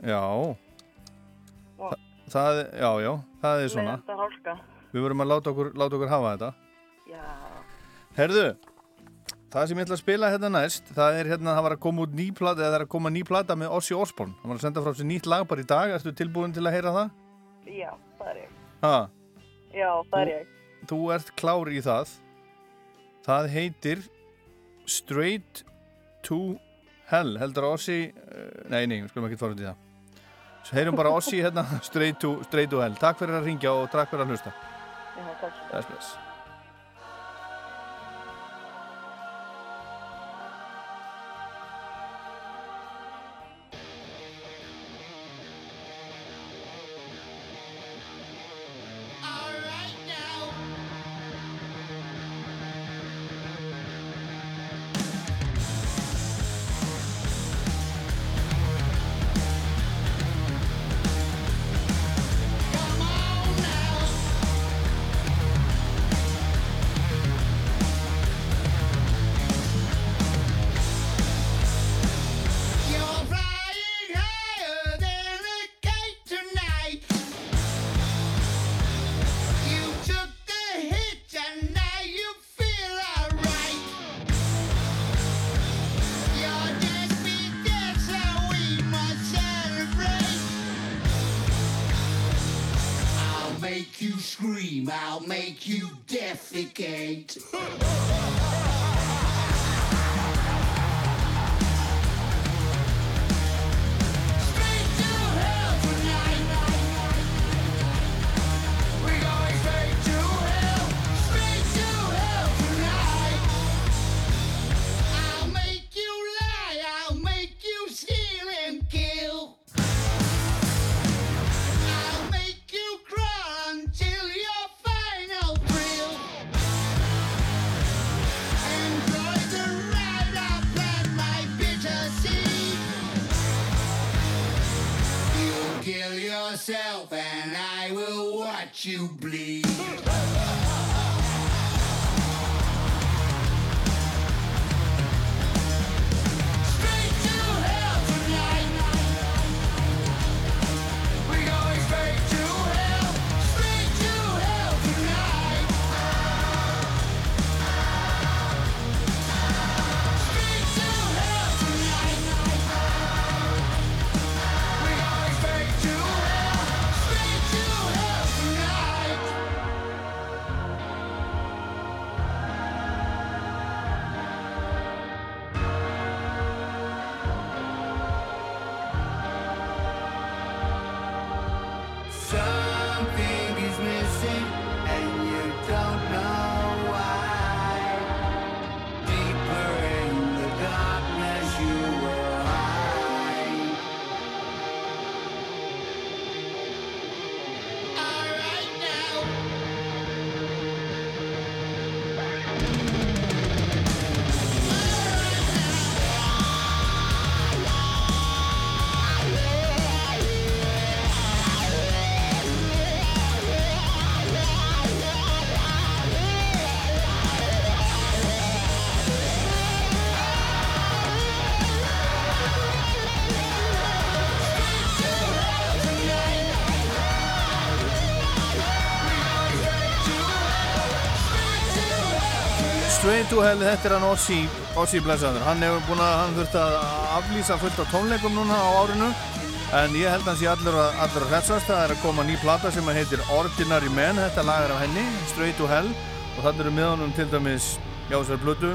Já. Og það, Já, já, það er svona. Við vorum að láta okkur, láta okkur hafa þetta. Já, Herðu, það sem ég ætla að spila hérna næst Það er hérna, það var að koma út ný plata eða það er að koma ný plata með Ossi Osborn Það var að senda frá sér nýtt lag bara í dag. Ertu tilbúin til að heyra það? já, það er ég. Ha, Já, það er ég. þú ert klár í það. Það heitir Straight to Hell. Heldur Ossi uh, Nei, nei, við skulum ekki fara út í það. Svo heyrum bara Ossi hérna Straight to, straight to Hell. Takk fyrir að ringja og takk fyrir að hlusta. Já, takk. Beat. Yourself and I will watch you bleed. Hell, þetta er hann Ossi, Ossi Blessaður. Hann hefur búin að, hann þurft að aflýsa fullt á tónleikum núna á árinu. En ég held að hann sé allur að, allur að hressast. Það er að koma ný plata sem heitir Ordinary Man, þetta lag er af henni, Straight to Hell. Og þannig eru með honum til dæmis, já þessari blödu,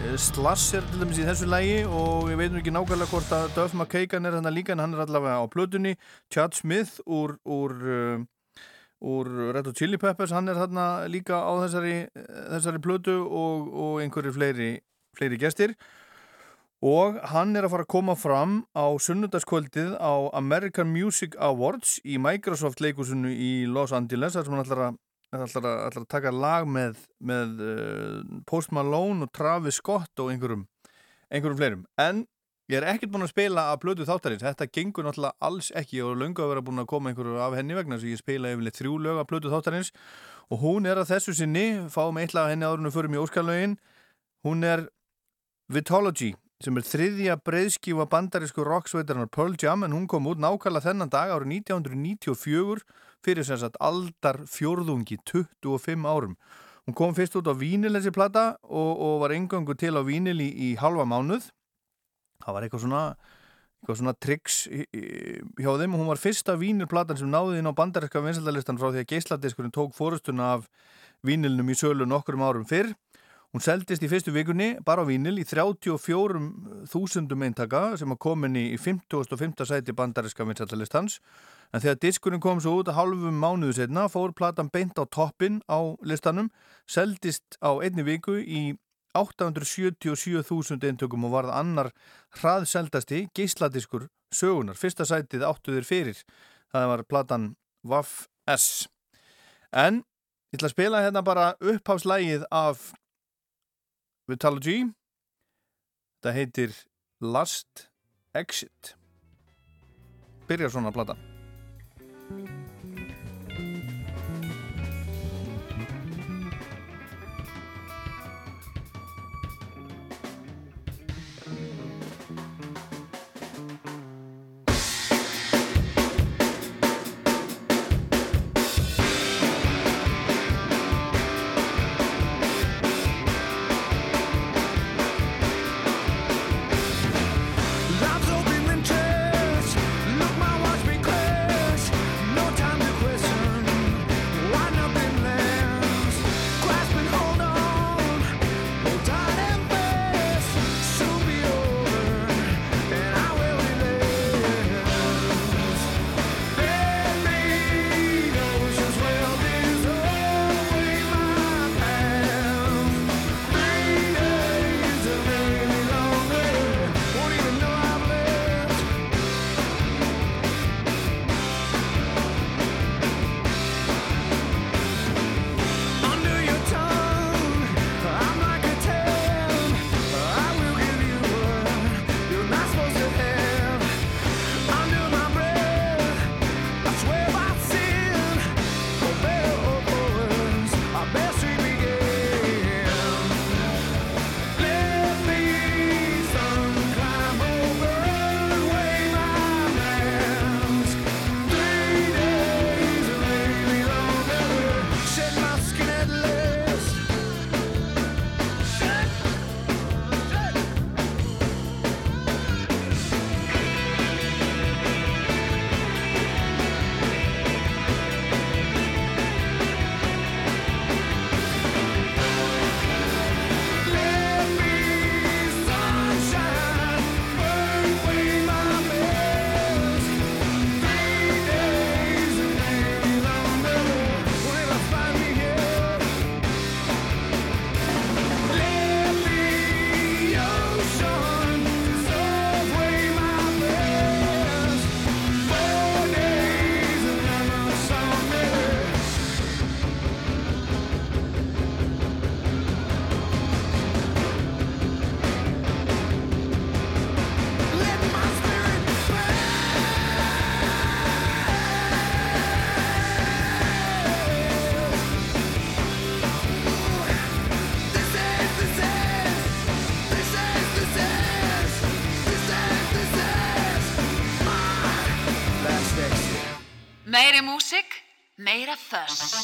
eh, Slash er til dæmis í þessu lagi. Og ég veit nú ekki nákvæmlega hvort að Duff McKagan er þarna líka en hann er allavega á blödunni, Chad Smith úr, úr uh, úr Red Hot Chili Peppers, hann er þarna líka á þessari, þessari plötu og, og einhverju fleiri, fleiri gestir. Og hann er að fara að koma fram á sunnudagskvöldið á American Music Awards í Microsoft leikusinu í Los Angeles þar sem hann ætlar að, ætlar að, ætlar að taka lag með, með uh, Post Malone og Travis Scott og einhverjum, einhverjum fleirum. En Ég er ekkert búin að spila að blödu þáttarins, þetta gengur náttúrulega alls ekki og löngu að vera búin að koma einhverju af henni vegna þess að ég spila yfirleitt þrjú lög að blödu þáttarins. Og hún er að þessu sinni, fáum eitt lag af henni áður en við förum í óskalögin, hún er Vitology sem er þriðja breyðskífa bandarísku rocksveitarnar Pearl Jam en hún kom út nákvæmlega þennan dag árið 1994 fyrir sem sagt aldar fjórðungi 25 árum. Hún kom fyrst út á vínil þessi plata og, og var engöngu til á vínil í, í halva mánuð það var eitthvað svona eitthvað svona triks hjá þeim og hún var fyrsta vínilplatan sem náði inn á bandaríska vinsaldalistan frá því að geisladiskurinn tók fórustuna af vínilnum í sölu nokkurum árum fyrr hún seldist í fyrstu vikunni bara á vínil í 34.000 eintaka sem að komin í 50.5. sæti bandaríska vinsaldalistans en þegar diskurinn kom svo út að halvum mánuðu setna fór platan beint á toppin á listanum seldist á einni viku í 877.000 eintökum og varð annar hraðseldasti geisladiskur sögunar. Fyrsta sætið áttu þér fyrir. Það var platan Waff S. En ég ætla að spila hérna bara uppháfslægið af Vitalogy. Það heitir Last Exit. Byrjar svona platan. Meira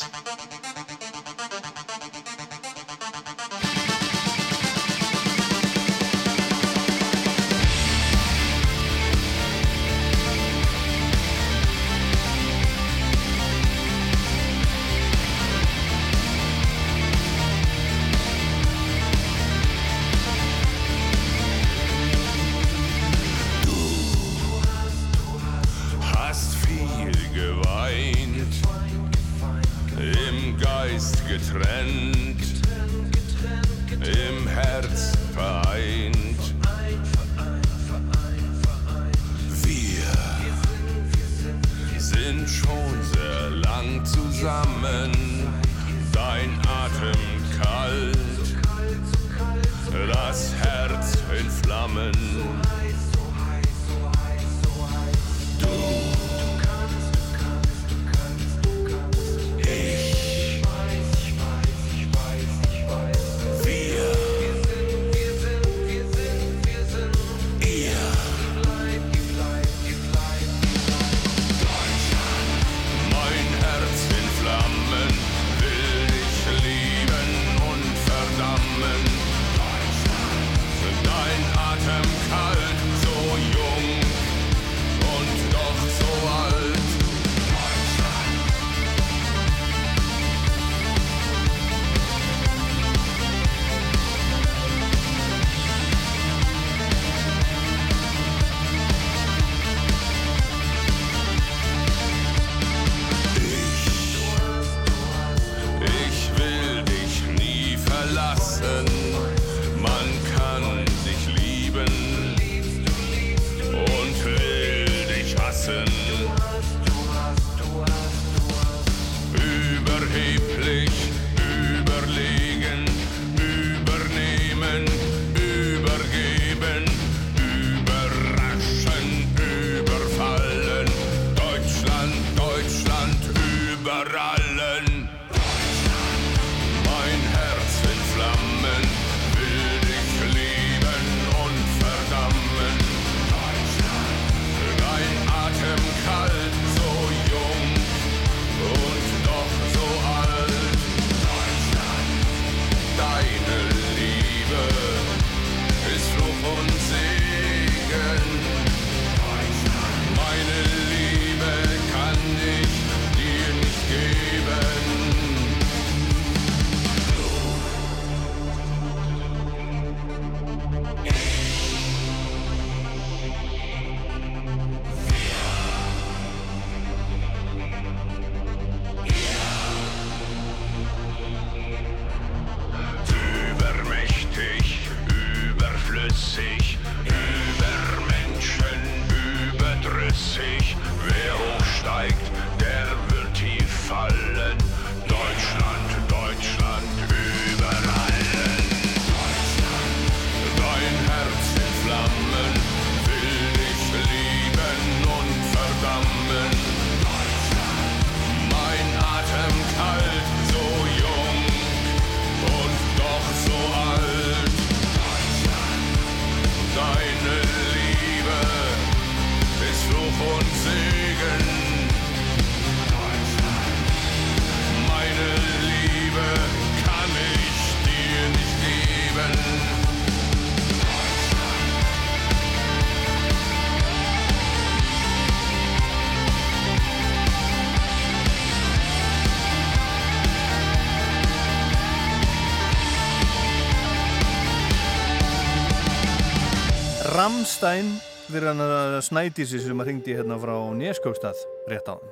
Ramstein fyrir hann að snædísi sem að ringdi hérna frá Neskókstað rétt á hann.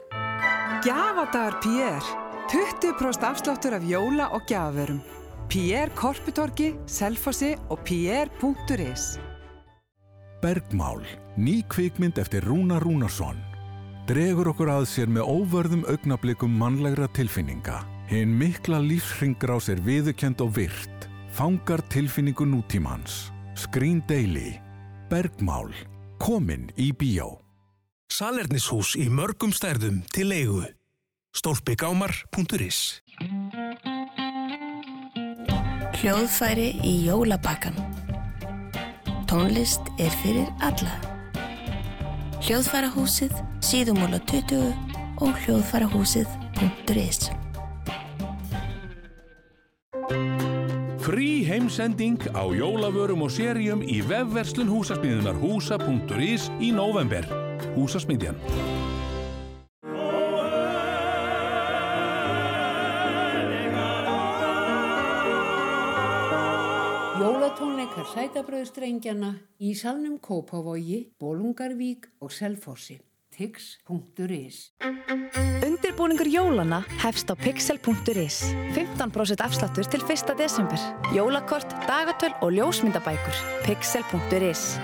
Gjafadagar PR. 20% afsláttur af jóla og gjafaverum. PR Korputorki, Selfossi og PR.is. Bergmál, ný kvikmynd eftir Rúna Rúnarsson. Dregur okkur að sér með óvörðum augnablikum mannlegra tilfinninga. Hinn mikla lífsringrás er viðukend og virt. Fangar tilfinningu nútímans. Screen Daily. Bergmál. Komin í bíó. Salernishús í mörgum stærðum til leigu. Stólpigámar.is Hljóðfæri í jólabakkan. Tónlist er fyrir alla. Hljóðfærahúsið, síðumóla 20 og hljóðfærahúsið.is Frí heimsending á jólavörum og serjum í vefverslun húsasmiðunar húsa.is í november. Húsasmiðjan. Jólatónleikar sætabröðstrengjana í salnum Kópavogi, Bólungarvík og Selfossi. tix.is Undirbúningur jólana hefst á pixel.is 15% afsláttur til 1. desember. Jólakort, dagatöl og ljósmyndabækur. Pixel.is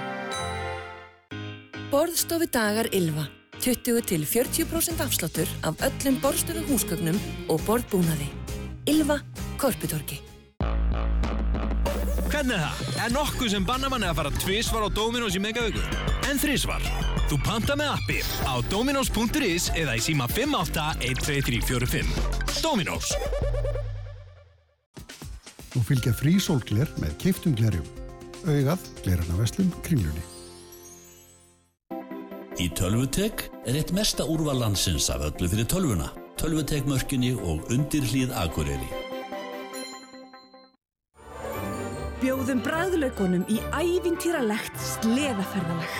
Borðstofi dagar Ylva 20 til 40% afsláttur af öllum borðstofu húsgögnum og borðbúnaði. Ylva Korputorki Hvernig er það? Er nokkuð sem bannar manni að fara tvísvar á Dominos í megavíku? En þrísvar? Þú panta með appi á dominos.is eða í síma 581345. Dominos. Nú fylgja frí sólgler með keiftum glerjum. Augað, glerana veslum, kringlunni. Í Tölvutek er eitt mesta úrval landsins af öllu fyrir tölvuna. Tölvutekmörkinni og undir hlýð Akureyri. Bjóðum bræðlaugunum í ævintýralegt sleðaferðalag.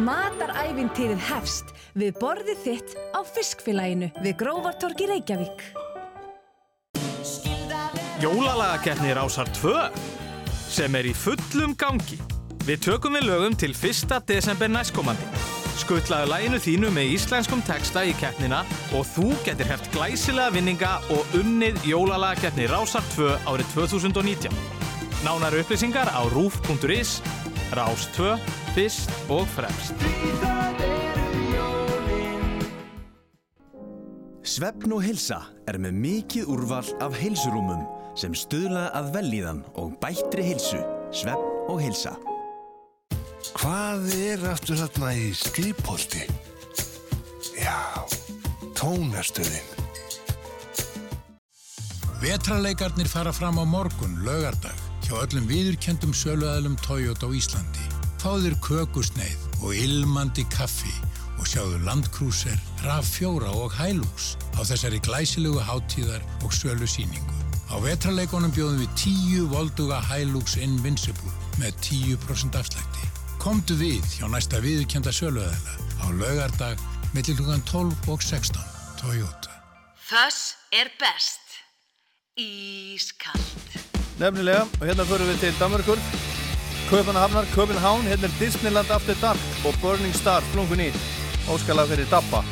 Matarævintýrið hefst við borðið þitt á fiskfélaginu við Grófartorgi Reykjavík. Jólalagakeppni Rásar 2 sem er í fullum gangi. Við tökum við lögum til 1. desember næstkomandi. Skuttlaðu læginu þínu með íslenskum texta í keppnina og þú getur heft glæsilega vinninga og unnið Jólalagakeppni Rásar 2 árið 2019. Nánar upplýsingar á rúf.is, Rás 2, fyrst og fremst. Svefn og heilsa er með mikið úrval af heilsurúmum sem stuðla að velíðan og bættri heilsu. Svefn og heilsa. Hvað er aftur þarna í skipholti? Já, tónastöðin. Vetrarleikarnir fara fram á morgun, laugardag, hjá öllum viðurkendum söluæðlum Toyota á Íslandi. Fáður kökusneið og ilmandi kaffi og sjáðu landkrúser, RAV4 og Hilux á þessari glæsilegu hátíðar og sölu síningu. Á vetrarleikonum bjóðum við 10 volduga Hilux Invincible með 10% afslækti. Komdu við hjá næsta viðurkenda söluæðla á laugardag millir hlugan 12 og 16. Toyota. Þess er best. Ískald. Nefnilega, og hérna förum við til Danmarkur Kaupanahafnar, Köpenhavn, hérna er Disneyland After Dark og Burning Star flungun í óskalag fyrir Dabba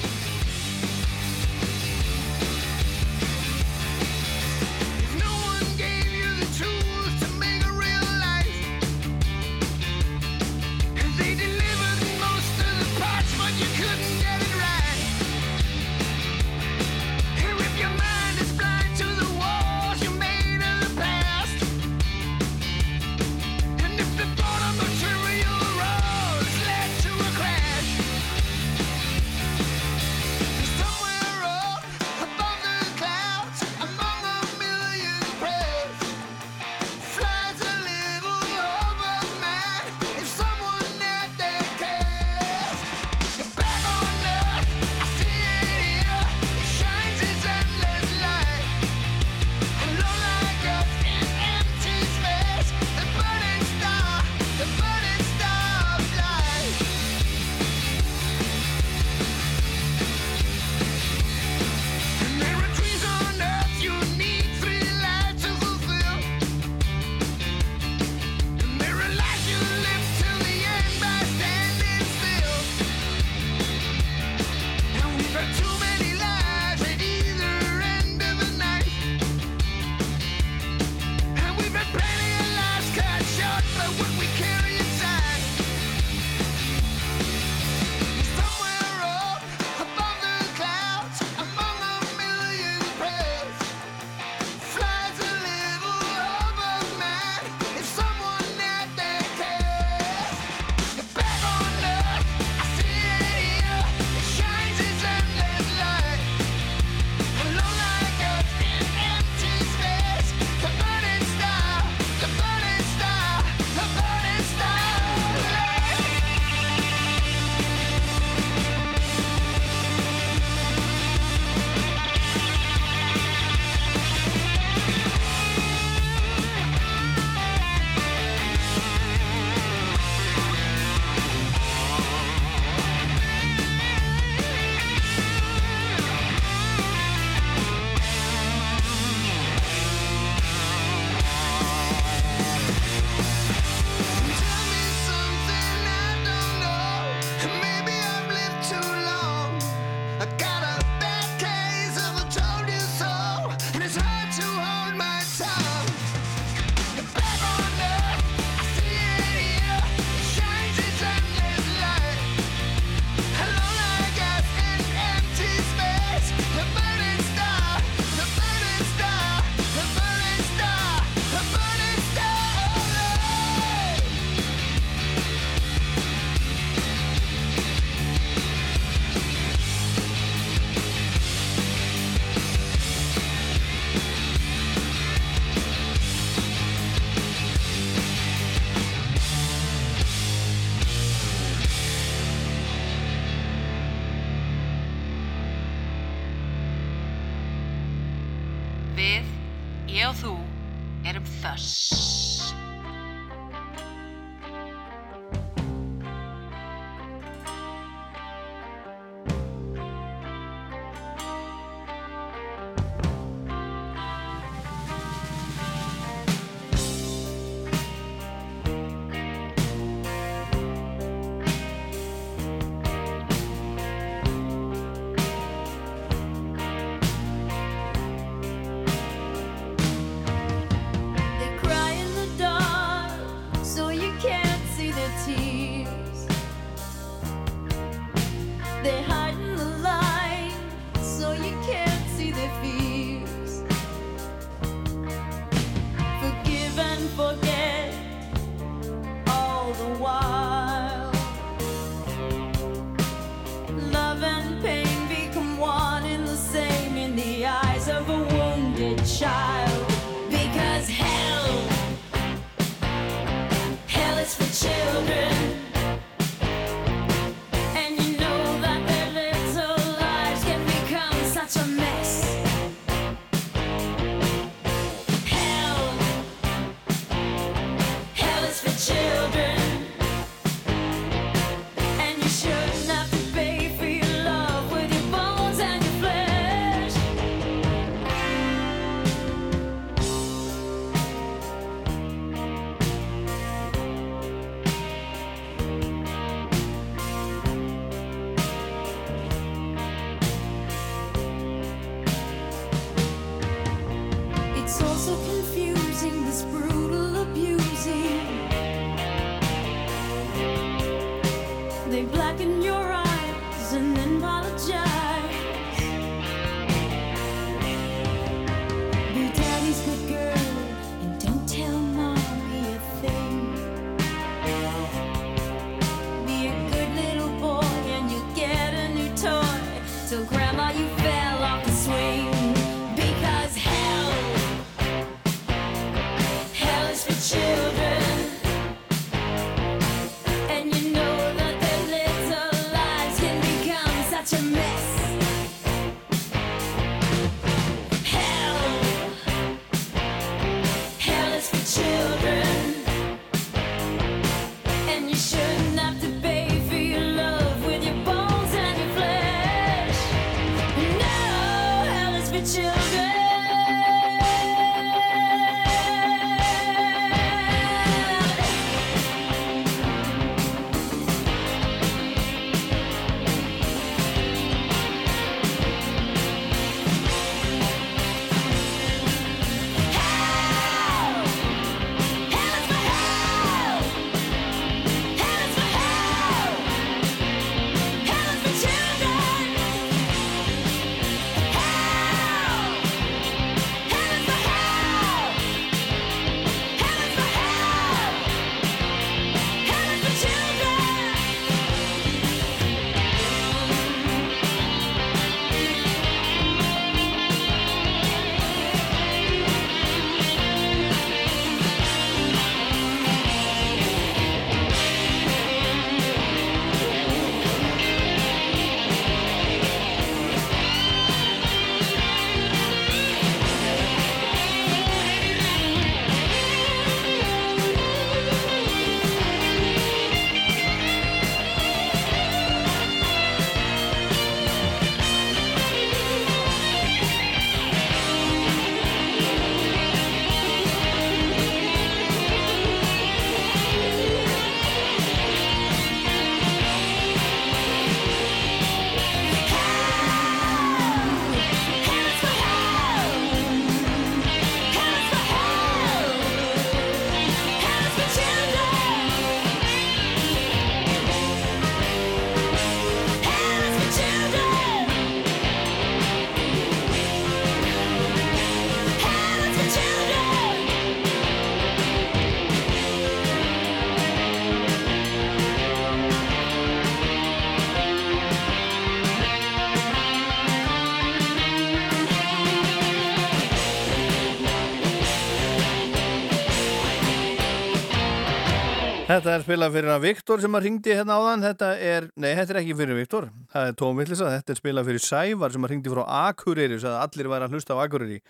Þetta er spilað fyrir að Viktor sem að ringdi hérna áðan, þetta er, nei þetta er ekki fyrir Viktor, það er tómvillisa, þetta er spilað fyrir Sævar sem að ringdi frá Akureyri, þess að allir væri að hlusta á Akureyri.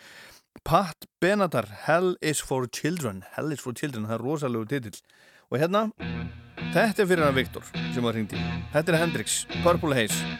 Pat Benatar, Hell is for Children. Hell is for Children, það er rosalegu titill. Og hérna, þetta er fyrir hann Viktor sem var hringt í, þetta er Hendrix Purple Haze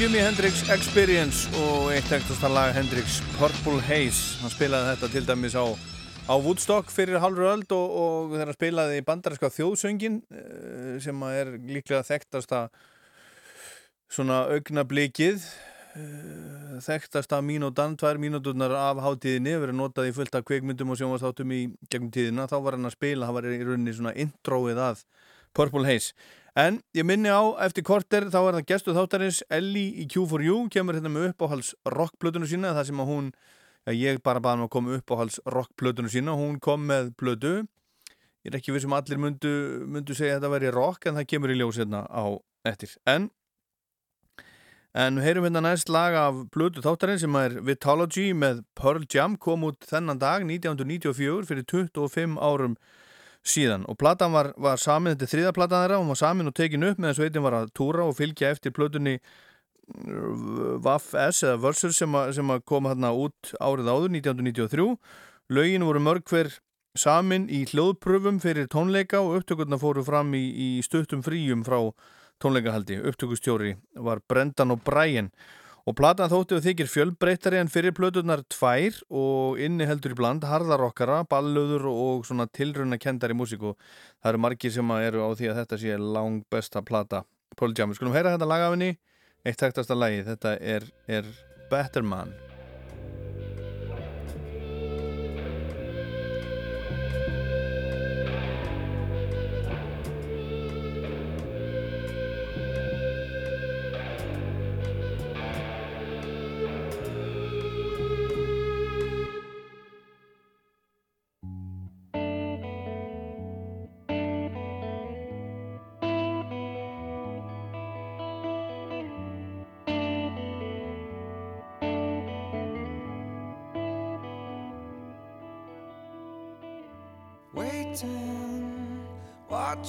Jimi Hendrix Experience og eitt ekktasta lag Hendrix Purple Haze. Hann spilaði þetta til dæmis á, á Woodstock fyrir halvru öld og, og þegar hann spilaði í bandarinska þjóðsöngin eh, sem er líklega þekktasta svona augnablíkið eh, þekktasta mínútan, tvær mínúturnar af hátíðinni, verið notað í fullt af kveikmyndum og sjónvastáttum í gegnum tíðina. Þá var hann að spila, það var í rauninni svona introið að Purple Haze En ég minni á, eftir korter þá er það gestu þáttarins Ellie í Q4U kemur hérna með uppáhalds rockplötunu sína það sem að hún, já ég bara baði hann að koma uppáhalds rockplötunu sína hún kom með plötu. Ég er ekki við sem allir myndu, myndu segja að þetta veri rock en það kemur í ljós hérna á eftir. En en heyrum hérna næst lag af plötu þáttarins sem er Vitalogy með Pearl Jam kom út þennan dag 1994 fyrir 25 árum síðan. Og platan var, var samin, þetta er þriða platan þeirra hún var samin og tekin upp meðan sveitin var að túra og fylgja eftir plötunni Vaff S eða Versus sem, að, sem að koma hérna út árið áður 1993 lögin voru mörg hver samin í hljóðpröfum fyrir tónleika og upptökurna fóru fram í, í stuttum fríum frá tónleikahaldi upptökustjóri var Brendan og Brian og platan þótti og þykir fjölbreytari en fyrir plöturnar tvær og inni heldur í bland harðarokkara, ballöður og svona tilruna kendari músík. Og það eru margir sem eru á því að þetta sé lang besta plata. Pearl Jam. Við skulum heyra þetta lag af henni. Eitt tæktasta lagi, þetta er, er Better Man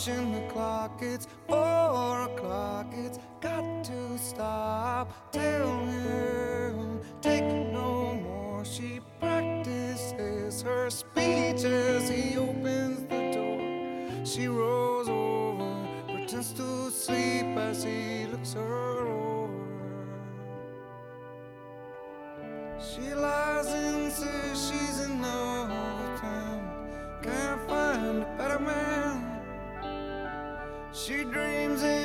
watching the clock. It's four o'clock. It's got to stop. Tell him, take no more. She practices her speeches. He opens the door. She rolls. Dreams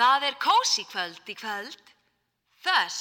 Það er kósi kvöld í kvöld. Þess.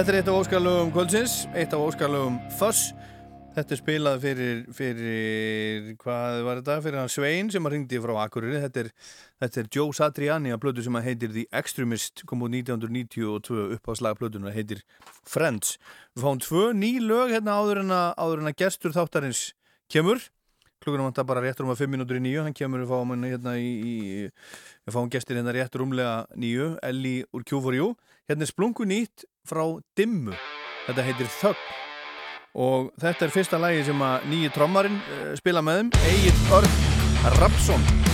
Þetta er eitt af óskalögum kvöldsins, eitt af óskalögum Fuss. Þetta er spilað fyrir, fyrir, hvað var þetta, fyrir hann Svein sem að ringdi frá Akureyri. Þetta er, þetta er Joe Satriani að blödu sem að heitir The Extremist, kom út 1992 upp á slagplötuna, heitir Friends. Við fáum tvö ný lög hérna áður en að, áður en að gestur þáttarins kemur. Klukkunum vantar bara réttur um að 5 minútur í nýju, hann kemur við fáum hérna í, í við fáum gestir hérna réttur umlega nýju, Elli úr Q4U. Hérna er splungu nýtt frá Dimmu, þetta heitir Þögg og þetta er fyrsta lagi sem að nýju trommarinn uh, spila með þeim, Egil Örn Rapsson.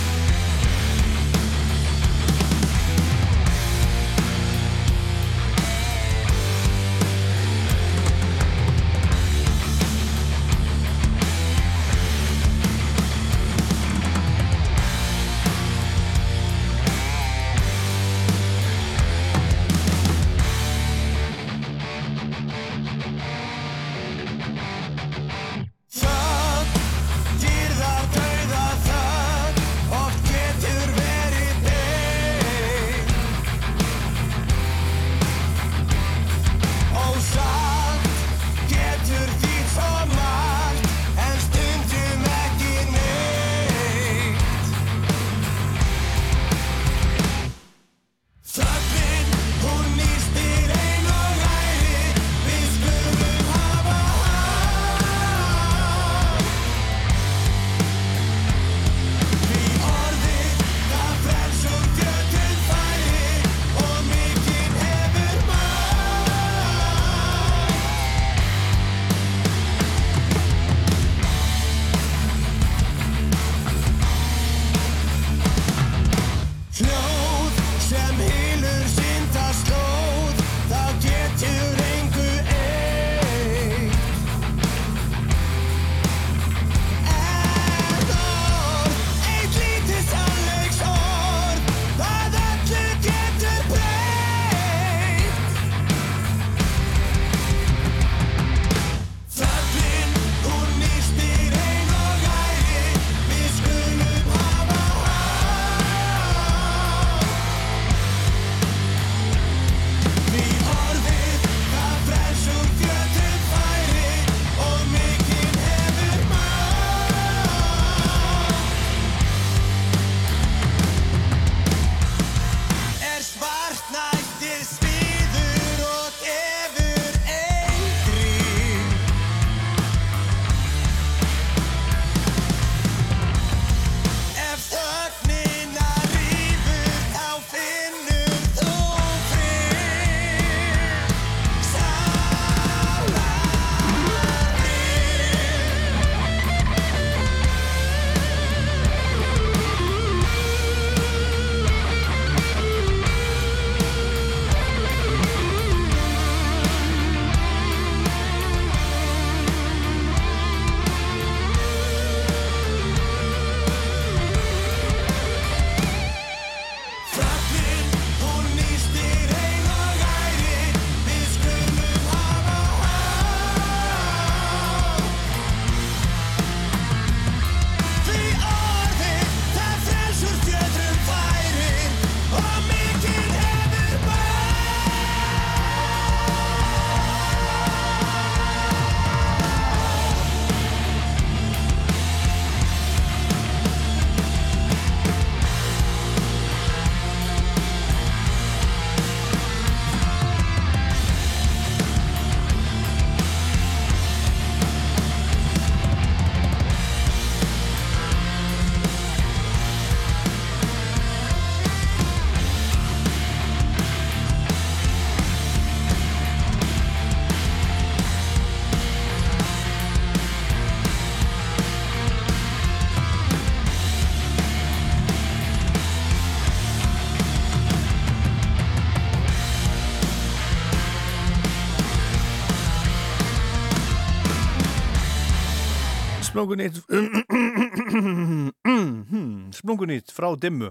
Splungunýtt Splungunýtt frá Dimmu.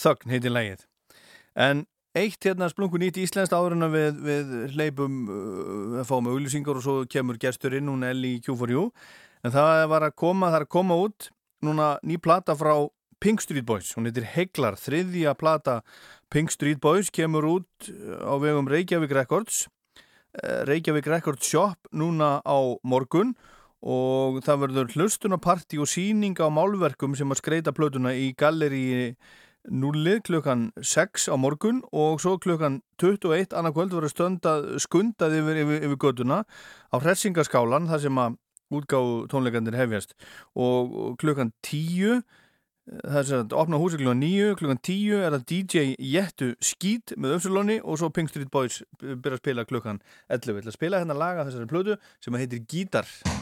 Þögn heitir lægið En eitt hérna splungunýtt íslenskt áður en að við, við hleypum uh, að fáum auglýsingar og svo kemur gesturinn hún Elli í Q4U en það var að koma, það er að koma út núna ný plata frá Pink Street Boys, hún heitir Heglar, þriðja plata Pink Street Boys kemur út uh, á vegum Reykjavík Records. Uh, Reykjavík Records Shop núna á morgun og það verður hlustunaparti og síning á málverkum sem að skreita plötuna í galleri nullið klukkan 6 á morgun og svo klukkan 21 annað kvöld verður stöndað skundað yfir, yfir, yfir göduna á hressingaskálan þar sem að útgáðu tónleikandir hefjast. Og og klukkan 10 það er sem að opna húsi klukkan 9 klukkan 10 er það DJ Jettu Skít með Öfsulóni og svo Pink Street Boys byrja að spila klukkan 11 við ætla að spila hérna laga þessari plötu sem að heitir Gítar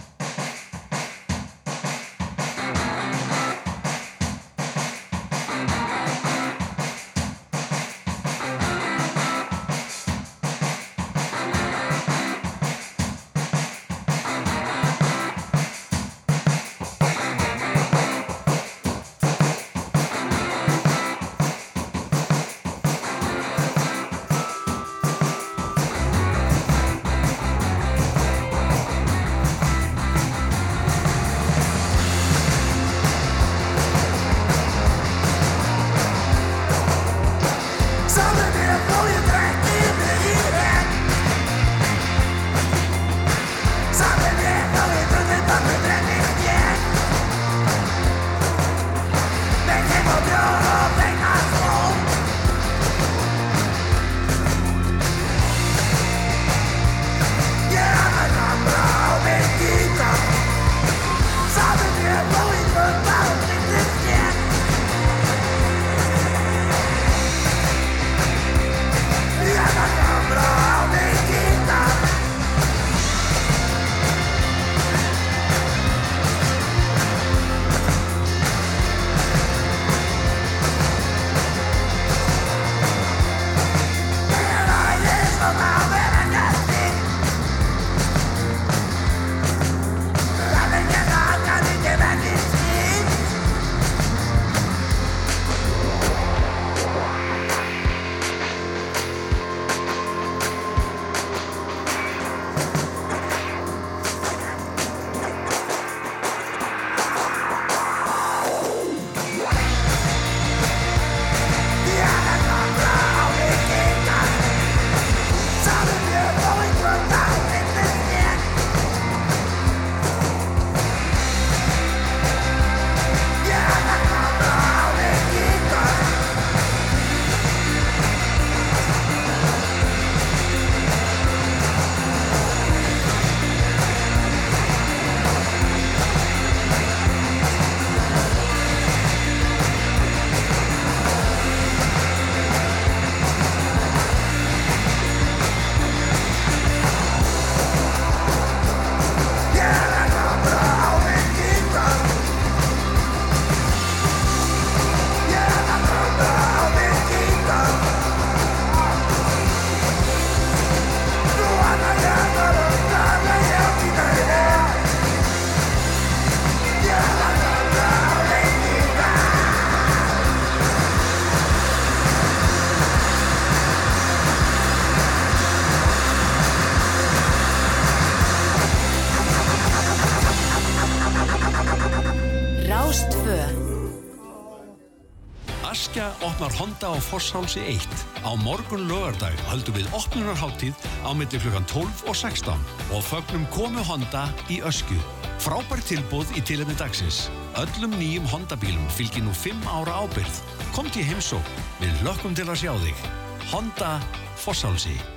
Honda á Fosshálsi 1. Á morgun lögardag höldum við opnunarháttíð á milli klukkan 12 og 16 og fögnum komu Honda í öskju. Frábær tilbúð í tilefni dagsins. Öllum nýjum Honda bílum fylgir nú 5 ára ábyrð. Komt í heimsók. Við lökkum til að sjá þig. Honda Fosshálsi.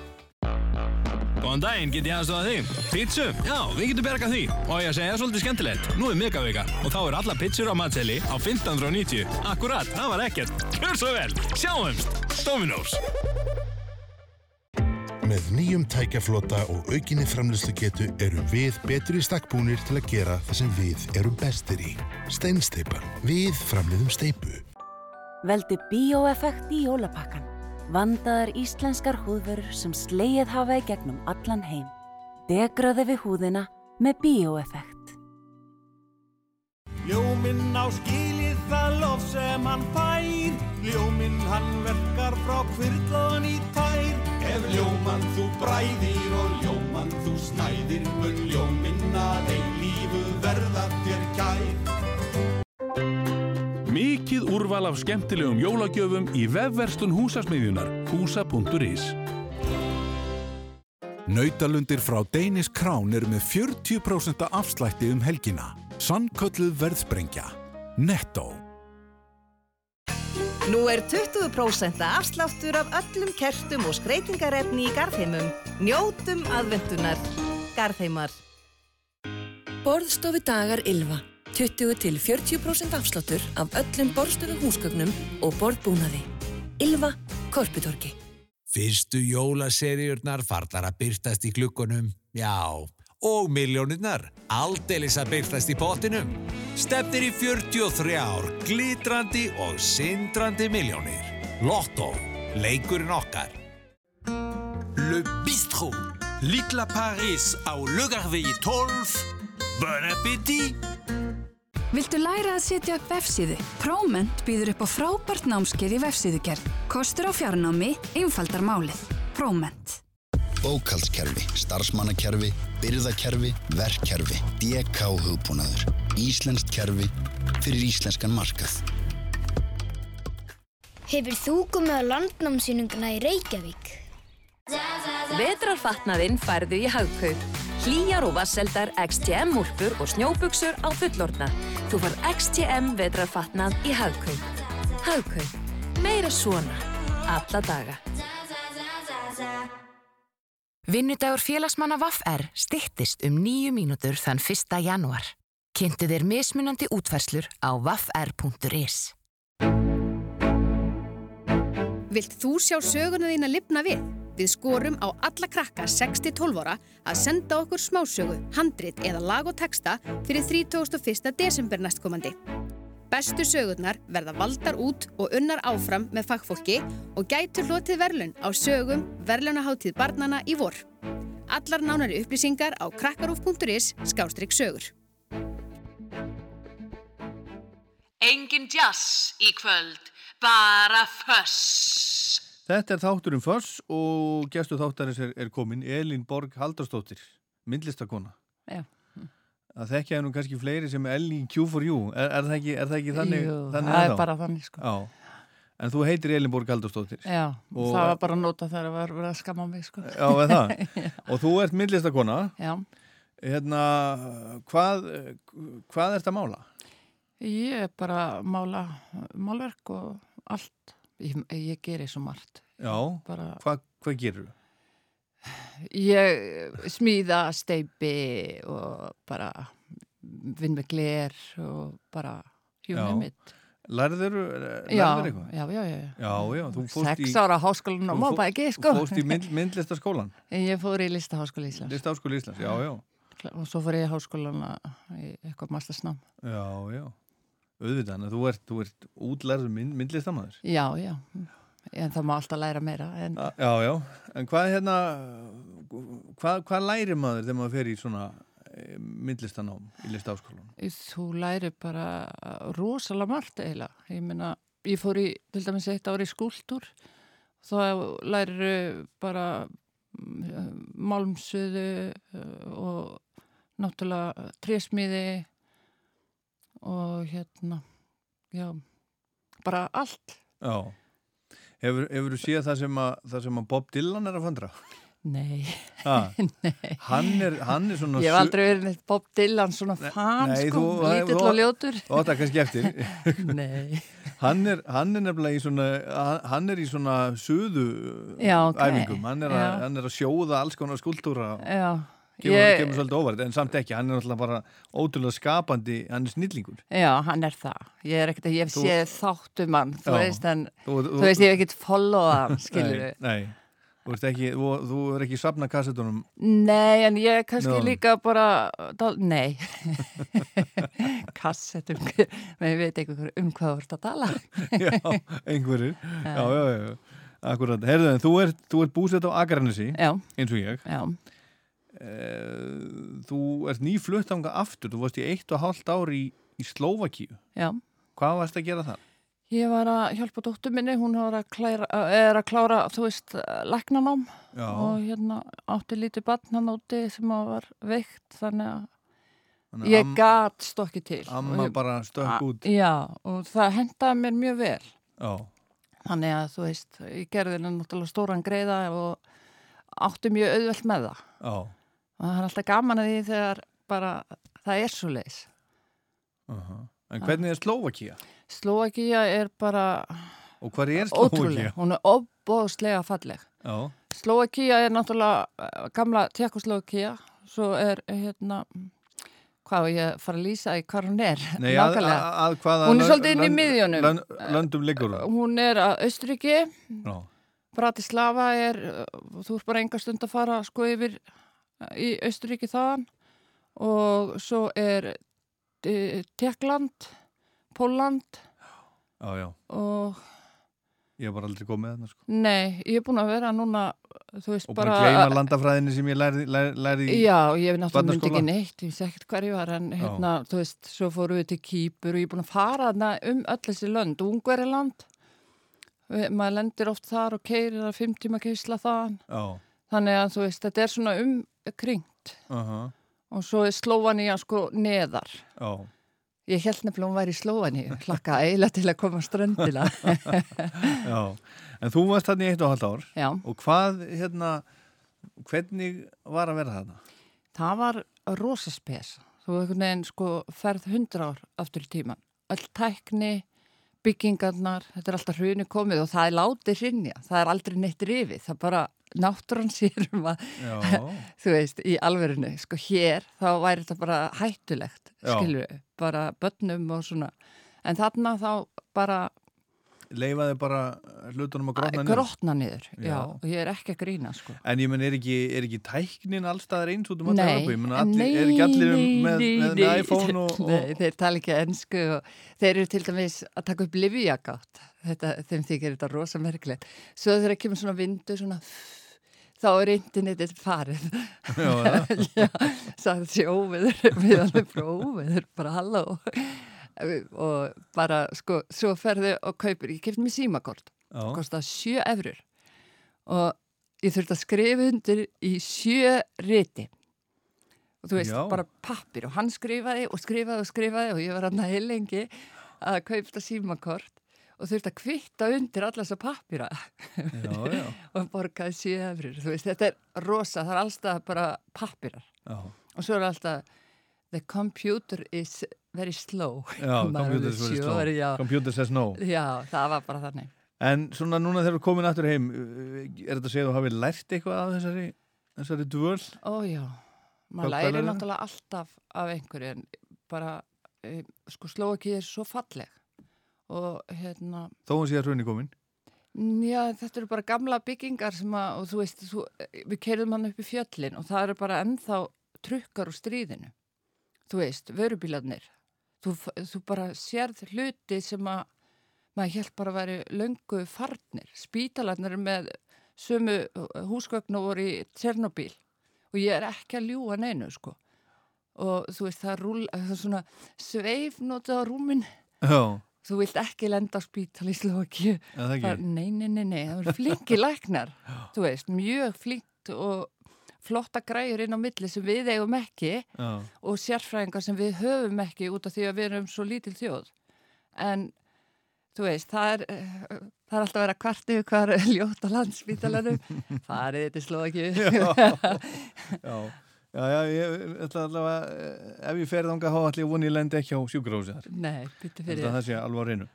Góðan daginn, get ég aðstofað þig? Pítsu? Já, við getum bergað því. Og ég að segja svolítið skemmtilegt. Nú er megavika og þá er alla pizzur á matseli á 1590. Akkurat, það var ekkert. Hör svo vel, sjáumst. Dominos. Með nýjum tækjaflota og aukinni framlýslugetu eru við betri stakkbúnir til að gera það sem við erum bestir í. Steinsteipan. Við framleiðum steipu. Veldu bíóeffekt í jólapakkan. Vandaðar íslenskar húðvörur sem slegið hafa í gegnum allan heim. Degraði við húðina með bíóeffekt. Ljóminn á skilið það lof sem hann fær Ljóminn hann verkar frá kvirlaðan í tær Ef ljómann þú bræðir og ljómann þú snæðir Mun ljóminn að eilífu verða þér kær Mikið úrval af skemmtilegum jólagjöfum í vefverslun húsasmiðjunar húsa.is. Nautalundir frá Danish Crown eru með 40% afslætti um helgina. Sannkölluð verðsprengja. Netto. Nú er 20% afsláttur af öllum kertum og skreitingarefni í Garðheimum. Njótum aðvendunar. Garðheimar. Borðstofi dagar Ylva. 20 til 40% afsláttur af öllum borðstofu húsgögnum og borðbúnaði. Ylva Korputorki. Fyrstu jólaseríurnar farnar að byrtast í klukkunum, já, og miljónirnar aldeilis að byrtast í pottinum. Stefnir í 43 ár, glitrandi og sindrandi miljónir. Lotto, leikurinn okkar. Le Bistrot, Litla Paris á Lugarvegi 12. Bon appétit! Viltu læra að setja upp vefsíðu? Próment býður upp á frábært námskeið í vefsíðugerð. Kostur á fjarnámi, einfaldar málið. Próment. Bókaldskerfi, starfsmannakerfi, byrðakerfi, verkkerfi, DK hugbúnaður. Íslenskt kerfi fyrir íslenskan markað. Hefur þú komið á landnámsýninguna í Reykjavík? Vetrarfatnaðinn færðu í Hagkaup. Hlýjar og vasseldar XTM úlpur og snjóbuksur á fullorna. Þú far XTM vetrarfatnað í Hagkaup. Hagkaup. Meira svona. Alla daga. Vinnudagur félagsmanna VAFR styttist um nýju mínútur þann 1. januar. Kynntu þér mismunandi útfærslur á vafr.is. Vilt þú sjá söguna þína lifna við? Við skorum á alla krakka 6-12 ára að senda okkur smásögu, handrit eða lag og texta fyrir 31. desember næstkomandi. Bestu sögurnar verða valdar út og unnar áfram með fagfólki og gætur hlotið verlun á sögum verlunaháttíð barnana í vor. Allar nánari upplýsingar á krakkarúf.is skástrygg sögur. Engin jazz í kvöld, bara föss. Þetta er þátturinn Föss og gestu þáttarins er, er komin Elín Borg Haldarsdóttir, myndlistakona. Já. Það þekkja nú kannski fleiri sem Elín Q4U, er, er, það ekki, er það ekki þannig? Jú, þannig það er bara þannig sko. Já, en þú heitir Elín Borg Haldarsdóttir. Já, og, það var bara að nota þegar það var verið að skamma mig sko. Já, er það? og þú ert myndlistakona. Já. Hérna, hvað, hvað ert að mála? Ég er bara að mála málverk og allt. Ég, ég gerir svo margt. Já, bara... hvað, hvað gerur þú? Ég smíða steipi og bara vinn með gler og bara hjúnum mitt. Lærður, lærður eitthvað? Já, já, já. Já, já, þú fórst Sex í... ára háskólan og bara ekki, sko. Þú fórst í mynd, myndlistaskólan? Ég fór í listaháskóla Íslands. Listaháskóla Íslands, já, já. Og svo fór ég í háskólan í eitthvað mastersnám. Já, já. Auðvitað, þú ert, þú ert útlærður mynd, myndlistamæður? Já, já. En það má alltaf læra meira. En... Já, já. En hvað hérna, hvað, hvað lærir maður þegar maður fer í svona myndlistanám í listaháskólan? Þú lærir bara rosalega margt eiginlega. Ég meina, ég fór í, til dæmis eitt ári í skúltúr. Þá lærir bara málmsuðu og náttúrulega trésmiði og hérna, já, bara allt. Já. Hefur, hefur þú séð það sem, að, það sem að Bob Dylan er að fandra? Nei. Nei. Hann er, hann er svona... Ég hef aldrei verið neitt Bob Dylan svona fan, Nei, sko, lítill og ljótur. Átt það kannski eftir. Nei. Hann er, hann er nefnilega í svona, hann- er í svona suðu Já, ok. æfingum. Hann er, að, hann er að sjóða alls konar skúltúra. Já. Kemur, svolítið óvart, en samt ekki. Hann er náttúrulega bara ótrúlega skapandi, hann er snillingur. Já, hann er það. Ég er ekkert að, ég séð þáttum hann, þú veist, en Þú- þú, þú- veist, ég hef ekkert followað hann, skilur Nei, nei. Þú ert ekki, þú, þú er ekki sapna kassetunum. Nei, en ég er kannski Já. líka bara, dál, nei, kassetum, menn ég veit ekki um hvað þú ert að tala. já, einhverjir. Já, já, já. Akkurat. Herðu, en þú ert, ert búsett á Akranesi. Já. Eins og ég. Já. Eh, Þú ert nýflutt ánga aftur. Þú varst í eitt og hálft ár í, í Slóvakíu. Já. Hvað varst að gera það? Ég var að hjálpa dóttur minni, hún að, klæra, er að klára, þú veist, læknanám Já. og hérna átti lítið barn hann úti sem að var veikt, þannig að Þannig Ég gat stokkið til. Amma ég- bara stökk A- út. Já, og það hendaði mér mjög vel. Já. Þannig að þú veist, ég gerði náttúrulega stóran greiða og átti mjög auðvelt með það. Já. Og það er alltaf gaman að því þegar bara það er svo leis. Uh En hvernig er Slóvakía? Slóakía er bara Og hvað er. Slóvakía? Hún er óbóðslega falleg. Já. Slóakía er náttúrulega eh, gamla Tjekkoslovakía, svo er hérna, hvað á ég fara að lýsa í hvað hún er, Nei, að, að, að Hún er svolítið inn í lönd- Löndum liggur hún? Er að Já. Bratislava er, þú ert bara enga stund að fara sko yfir í Austuríki þaðan og svo er uh, Tekland, Póland Já, já. og Ég hef bara aldrei komið með þarna, sko. nei, ég er búin að vera núna, veist Og bara, bara... gleyma landafræðinni sem ég lærði, lærði, lærði í Já, ég hef náttúrulega myndi barnaskóla. ekki neitt, ég vissi ekkert hver ég var, en hérna, þú veist, svo fórum við til Kýpur og ég er búin að fara þarna um öll þessi lönd, Ungveriland, maður lendir oft þar og keirir að fimm tíma keisla þaðan, Já. Þannig að þú veist, þetta er svona umkringt Aha. og svo er Slóvaníja sko neðar. Já. Ég held nefnilega hún væri í Slóvaníu, hlakka eiginlega til að koma á ströndina. Já. En þú varst þarna í eitt og halvt ár. Já. Og hvað, hérna, hvernig var að vera þarna? Það var rosaspes. Þú einhvern veginn sko ferð hundra ár aftur í tíman. Öll tækni, byggingarnar, þetta er alltaf hruni komið og það er látið hrinja. Það er aldrei neitt rifið. Það bara náttúran sér um að, þú veist, í alverinu. Sko hér þá væri þetta bara hættulegt, við, bara börnum og svona. En þarna þá bara Leifaði bara hlutunum að grotna niður? grotna niður. Já. Já. og ég er ekki að grína, sko. En ég menn, er ekki, er ekki tæknin allstaðar eins út um Nei, allir Evrópu? Ég menn, er ekki allir um, með, með, með iPhone og... og Nei, þeir tala ekki ennsku og þeir eru til dæmis að taka upp livjagátt. Þetta, þeim þykir þetta rosa merkilegt. Svo þegar það kemur svona vindur, svona þá er internetið farið. Já, það. Já, það sé óveður, við alveg frá óveður, bara halló. Og bara, sko, svo ferðu og kaupir, ég kefti mér símakort, Já. kostað sjö efrur og ég þurfti að skrifa undir í sjö riti og þú veist, Já. bara pappir og hann skrifaði og skrifaði og skrifaði og ég var hann að heilengi að kaupta símakort og þurfti að kvitta undir alla þessa pappira og borgaði veist, þetta er rosa, það er allstað bara pappirar Já. og svo er alltaf the computer is very slow Já, computer er very slow. já. Computer says no. já, það var bara þannig En svona núna þegar þú komin aftur heim, uh, er þetta að segja að þú hafi lært eitthvað af þessari, þessari dvöl? Ó já, Hvað- maður læri náttúrulega alltaf af einhverju en bara, e, sko Slóaki er svo falleg og hérna, Þó hún sé að hrunni komin? já þetta eru bara gamla byggingar sem að, og þú veist, þú, við keirðum hann upp í fjöllin og það eru bara ennþá trukkar úr stríðinu, þú veist, vörubílarnir, þú, þú bara sérð hluti sem að maður held bara að væri löngu farnir, spítalarnir með sömu húsgögn og voru í Tjernobyl. Og ég er ekki að ljúa neinu sko. Og þú veist það rúl, það er svona sveifnótið á rúmin. Já. þú vilt ekki lenda á spítal í Slovaki það ekki. nei, það eru flinki læknar. Þú veist, mjög flinkt og flotta græjur inn á milli sem við eigum ekki Já. og sérfræðingar sem við höfum ekki út af því að við erum svo lítil þjóð en þú veist, það er það er alltaf að vera kvart yfir hvar ljóta landspítalanum farið þetta sló ekki Já. Já, já, ég ætla allavega, eh, ef ég ferð ánga þá ætla ég voni ég lendi ekki á sjúkrahúsi þar. Nei, byttu fyrir Þetta það sé alveg á reynu.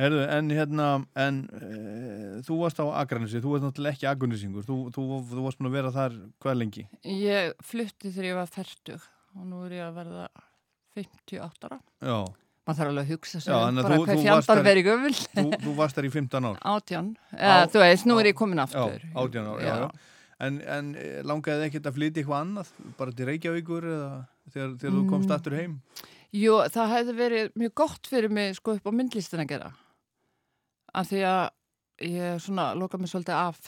Herðu, en hérna, en uh, þú varst á Akranissi, þú ert náttúrulega ekki agunissingur, þú, þú, þú varst búin að vera þar hvað lengi? Ég flutti þegar ég var færtug og nú er ég að verða 58 ára. Já. Man þarf alveg að hugsa Já, sig um bara þú- hvað þú varst fjandar verið gömul. Þú, þú varst þar í 15 ár. Átján. Ja, þú veist, nú er ég komin aftur. Já, 18 ár, já, já. En, en eh, langaði ekkert að flytja eitthvað annað, bara til Reykjavíkur eða þegar, þegar þú komst Mm. aftur heim? Jú, það hefði verið mjög gott fyrir mig sko upp á myndlistin að gera. Af því að ég svona loka mig svolítið af,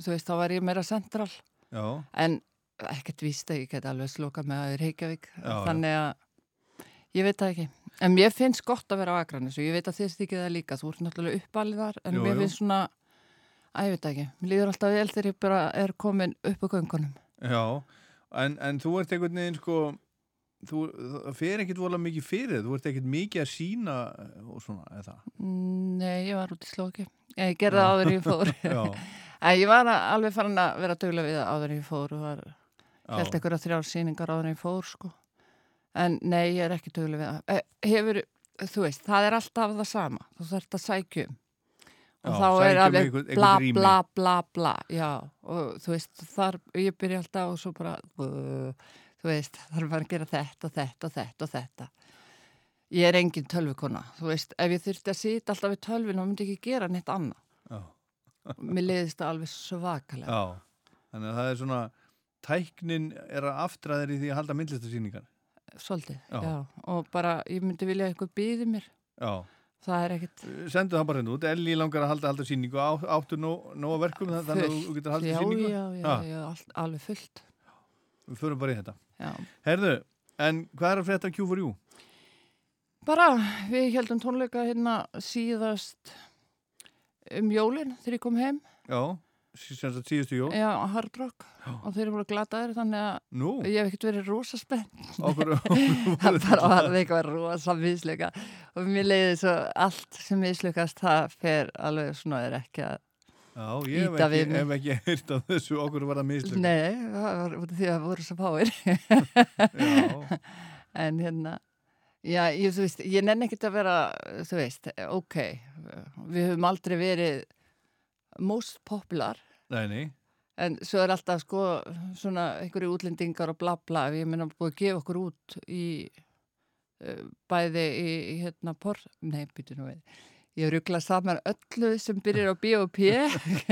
þú veist, þá var ég meira central. Já. En ekkert víst að ég get alveg sloka með að Reykjavík. Já. Þannig að ég veit það ekki. En mér finnst gott að vera á Akranis og ég veit að þið þykir það líka. Þú ert náttúrulega uppalið þar, en Jú, mér finnst svona, að ég veit ekki. Mér líður alltaf vel þegar ég bara er komin upp á göngunum. Já, en, en þú ert einhvern veginn sko, þú, það fer ekkit vola mikið fyrir þú ert ekkit mikið að sína og svona, eða Nei, ég var út í slóki. Ég gerði það áður ég fór. Ég var alveg farin að vera duglega við áður ég fór og held einhverja þrjár sýningar áður ég fór, sko. En nei, ég er ekki duglega við. Eh, Hefur, þú veist, það er alltaf það sama. Þú þarft að sækjum. Og þá er um alveg bla, bla, bla, bla, já. Og þú veist, þar, ég byrja alltaf og svo bara, þú veist, þarf að gera þetta og þetta og þetta og þetta. Ég er engin tölvukona, þú veist, ef ég þurfti að sýta alltaf við tölvinu, þá myndi ég ekki gera neitt annað. Já. Mér leiðist það alveg svakalega. Já, þannig að það er svona tæknin er að aftraðir í því að halda myndlistasýningar Svolítið, Já. já. Og bara, ég myndi vilja eitthvað býði mér. Já. Það er ekkit... Sendu það bara hérna út, Elli langar að halda, halda sýningu á, áttu nú, nú að verkum þannig að þú getur haldið já, sýningu Já, já, Ha, já, all, alveg fullt. Við förum bara í þetta Já. Herðu, en hvað er að frétta Q4U? Bara, við heldum tónleika hérna síðast um jólin þegar ég kom heim. Já, sí- sem sagt síðustu jól Já, Hard Rock. Og þeir eru voru glataðir þannig að Nú? ég hef ekkert verið rosa spennt. Okkur, það bara var eitthvað rosa misluka. Og mér leiði svo allt sem mislukast, það fer alveg svona er ekki að Já, ég hef við ekki, hef ekki heyrt af þessu. Okkur var að misluka Nei, það var út af því að það voru svo fáir. En hérna, já, ég, þú veist, ég nenni ekkert að vera, þú veist, ok, við höfum aldrei verið most popular, Nei, nei. En svo er alltaf sko svona einhverju útlendingar og bla bla, ég meina búið að gefa okkur út í uh, bæði í, hérna por, nei, byrju nú við, ég ruggla saman öllu sem byrjar á B og P,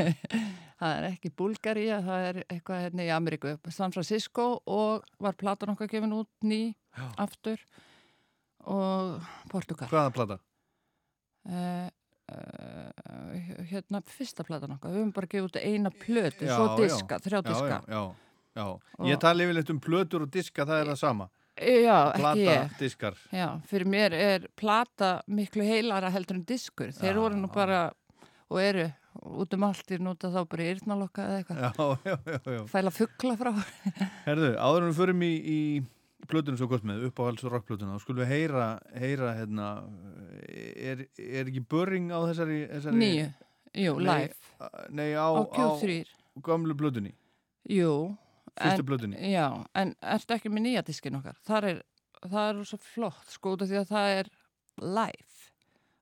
það er ekki Búlgaría, það er eitthvað hérna í Ameríku, San Francisco og var platan okkar gefin út ný aftur og Portugal. Hvaða plata? Uh, uh, hérna fyrsta platan okkar, við höfum bara gefið út eina plötu, Já, svo já. diska, þrjá Já, diska. Já, já, já. Og- Ég tala yfirleitt um plötur og diska, það er það sama Já, ekki Plata, ég. diskar Já, fyrir mér er plata miklu heilara heldur en diskur. Þeir voru nú bara, og eru, út um allt í núta þá bara í yrnalokka eða eitthvað. Já, já, já, já. Fæla fuggla frá. Herðu, áður en við förum í, í plötunum svo gott með, uppáhalds og rockplötuna þá skulum við heyra, heyra hérna, er, er ekki börring á þessari, þessari Nýju, jú, nei, live. Nei, á, Á Q3. gamlu plötunni Jú. Fyrstu plötunni. Já, en ertu ekki með nýja diskin okkar? Það er, það er svo flott, sko, því að það er live.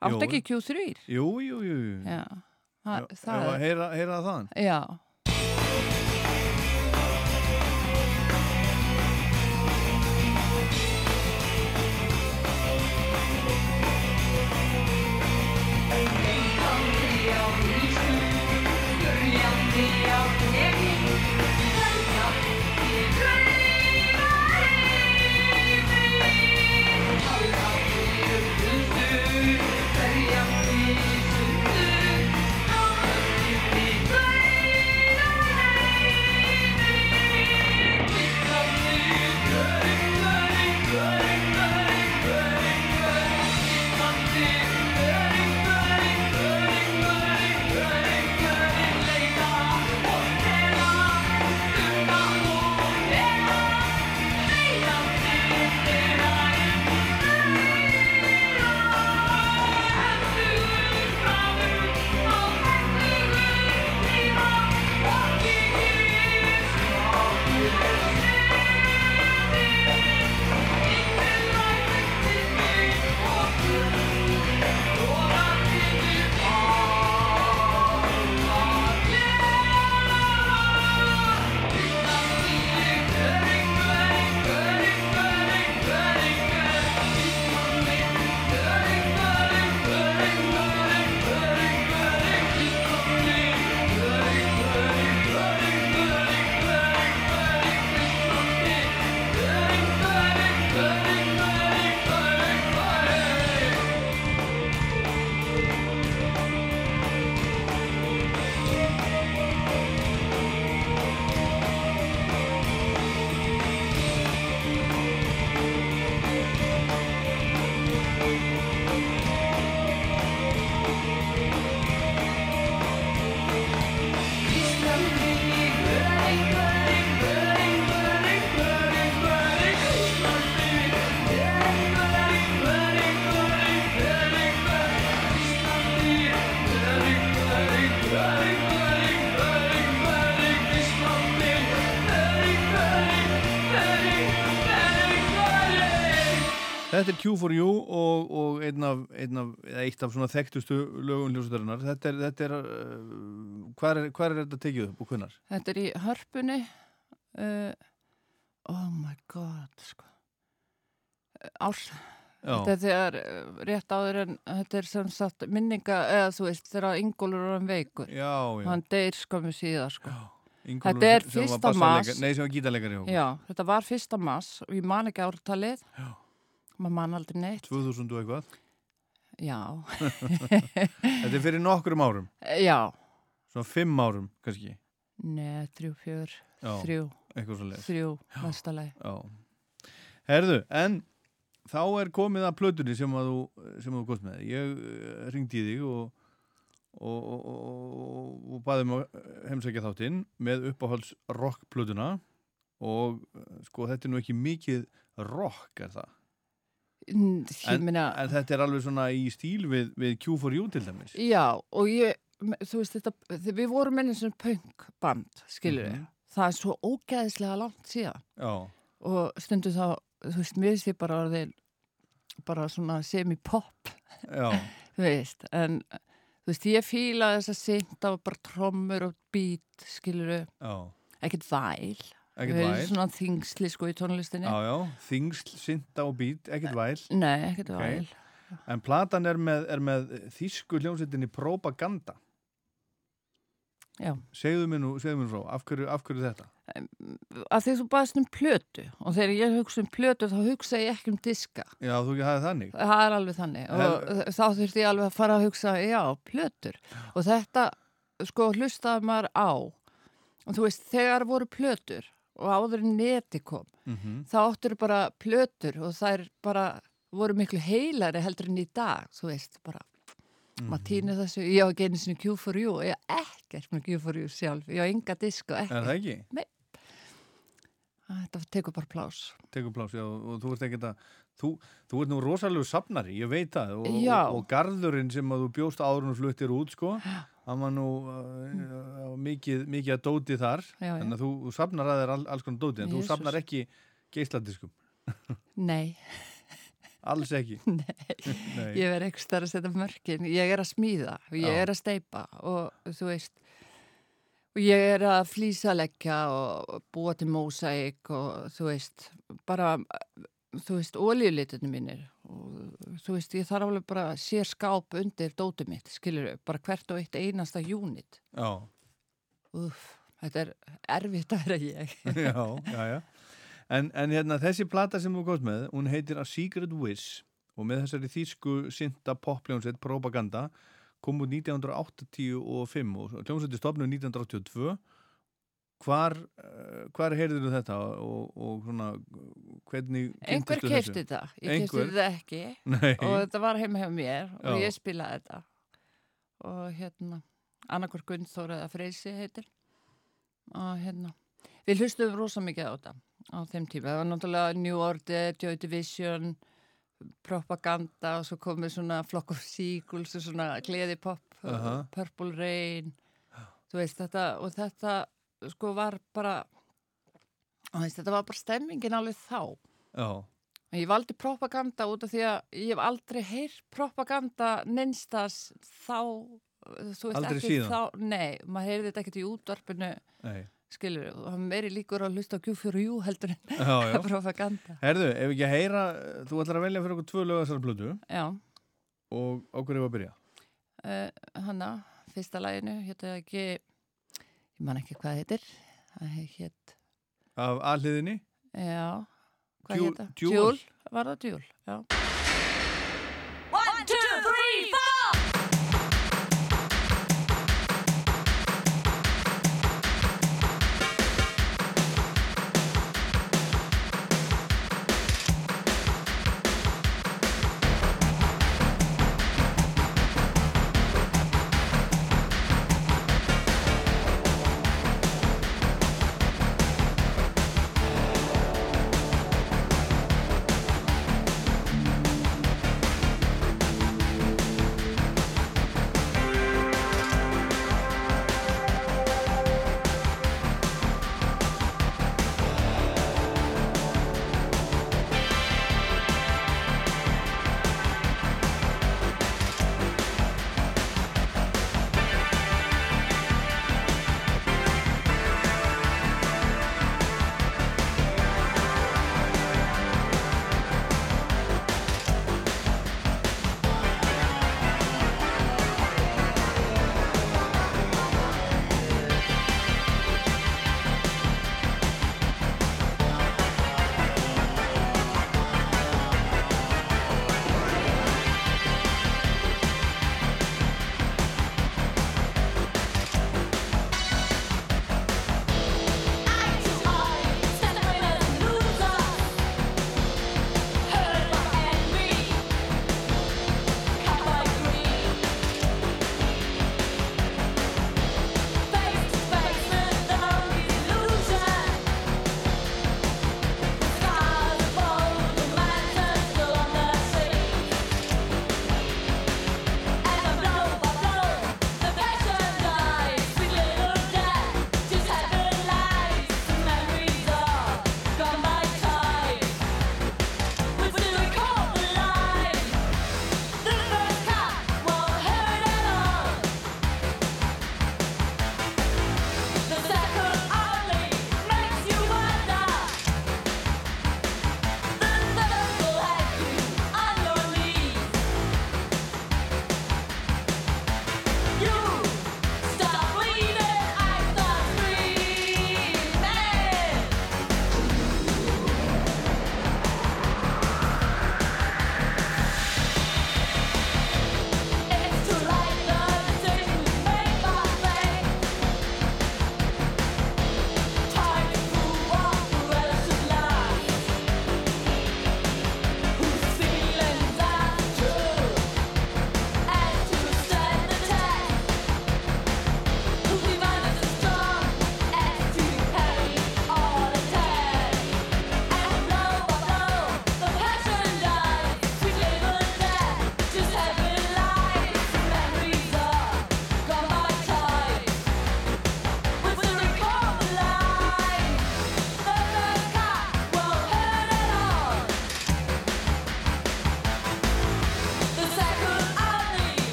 Áttu Jú. ekki Q3? Jú, jú, jú, jú. Já, það, Já, það að heyra, heyra það Já. Q4U og, og einn af, einn af, eitt af svona þekktustu lögum hljómsveitarinnar. Þetta er, þetta er, uh, hvað er, hvað er þetta tekið upp og hvernar? Þetta er í hörpunni uh, Oh my god sko. Árs Já. Þetta er þegar uh, rétt áður en þetta er sem sagt minninga eða þú veist þegar Ingólfur er hann veikur Já, já. Hann deyr skömmu síðar sko. Þetta er var fyrsta mass Nei, sem var. Já, þetta var fyrsta mass og ég man ekki ártalið Já. Maður man aldrei neitt 2000 og eitthvað. Já Þetta er fyrir nokkrum árum. Já Svona fimm árum, kannski. Nei, þrjú, fjör, Já, þrjú. Þrjú, Já. Herðu, en þá er komið að plötunni sem að þú, sem að þú góðst með. Ég uh, ringdi í þig og, og, og, og, og baði um að heimsækja þáttinn með uppáhalds rockplötuna og uh, sko þetta er nú ekki mikið rock, er það? En, meina- en þetta er alveg svona í stíl við, við Q4U til dæmis. Já, og ég, þú veist þetta, við vorum ennig sem punkband, skilur við. Mhm. Það er svo ógeðislega langt síðan. Já. Og stundu þá, þú veist, mér ég bara orðin, bara svona semi-pop, þú veist. En, þú veist, ég fíla þess að synda og bara trommur og beat, skilur við. Ekkert væl. Ekkert væl. Svona þingsli, sko, í tónlistinni. Já, já, þingsl, synda og bít, ekkert væl. Nei, ekkert Ok. væl. En platan er með, er með þýsku hljómsveitinni Propaganda. Já. Segðu mér nú, segðu mér nú frá, af hverju, af hverju þetta? Að því þú baðast um plötu og þegar ég hugsa um plötu þá hugsa ég ekki um diska. Já, þú ekki hafið þannig. Það er alveg þannig og þá þurfti ég alveg að fara að hugsa, já, plötur. Og þetta, sko, hlustaði maður á. Og þú veist, þegar voru plötur og áður neti kom, Mhm. þá áttur bara plötur og þær bara voru miklu heilari heldur en í dag, þú veist, bara. Maður týnir þessu, ég á ekki einu sinni Q4U og ég á ekkert með Q4U sjálf, ég á enga disk og Er ekkert. það ekki? Nei. Þetta tekur bara plás. Tekur plás, já, og þú ert ekkert að, þú, þú ert nú rosalegu safnari, ég veit það, og, og, og garðurinn sem að þú bjóst áður og fluttir út, sko, hann var nú uh, mikið, mikið að dóti þar, Já, já. en að þú, þú safnar að þér all, alls konar dóti, en þú Jesús. safnar ekki geisladiskum. Nei. Alls ekki? Nei. Nei. Ég verð ekki starf að setja mörkin. Ég er að smíða og ég Já. er að steipa og þú veist, og ég er að flýsaleggja og búa til mósæk og þú veist, bara, þú veist, ólíulitunum mínir og þú veist, ég þarf alveg bara að sé skáp undir dótið mitt, skilur bara hvert og eitt einasta unit. Já. Úf, þetta er erfitt að vera ég. já, já, já. En, en hérna, þessi plata sem þú góðst með, hún heitir A Secret Wish og með þessari þýsku synda popljónsett Propaganda kom út 1985 og hljómsveiti stopnum 1982 hvar, uh, hvar heyrður þú þetta og, og svona hvernig Einhver kefti þetta, ég kefti Einhver? þetta ekki Nei. og þetta var heima hjá mér og Já. ég spilaði þetta og hérna annarkvör Gunnþór eða Freysi heitir og hérna við hlustum rosa mikið á þetta á þeim tíma, það var náttúrulega New Order, Joy Division propaganda og svo komið svona Flock of Seagulls og svona gleðipop, uh, Aha. Purple Rain þú veist þetta og þetta sko var bara veist, þetta var bara stemmingin alveg þá Já, Ég valdi propaganda út af því að ég hef aldrei heyrt propaganda neinstas þá, veist Aldrei síðan? þá, nei, maður heyrði þetta ekkert í útvarpinu, Nei. skilur, það er meiri líkur að hlusta á Q4U heldur en já, já. propaganda. Herðu, ef ekki að heyra, þú ætlar að velja fyrir okkur tvö lög þessar blödu Já, og hverju var að byrja? uh, hanna, fyrsta læginu, hétta ekki, ég man ekki hvað heitir, það hétt, Af aðliðinni? já, hvað Jewel- hétta? Jewel? var það Júl, já.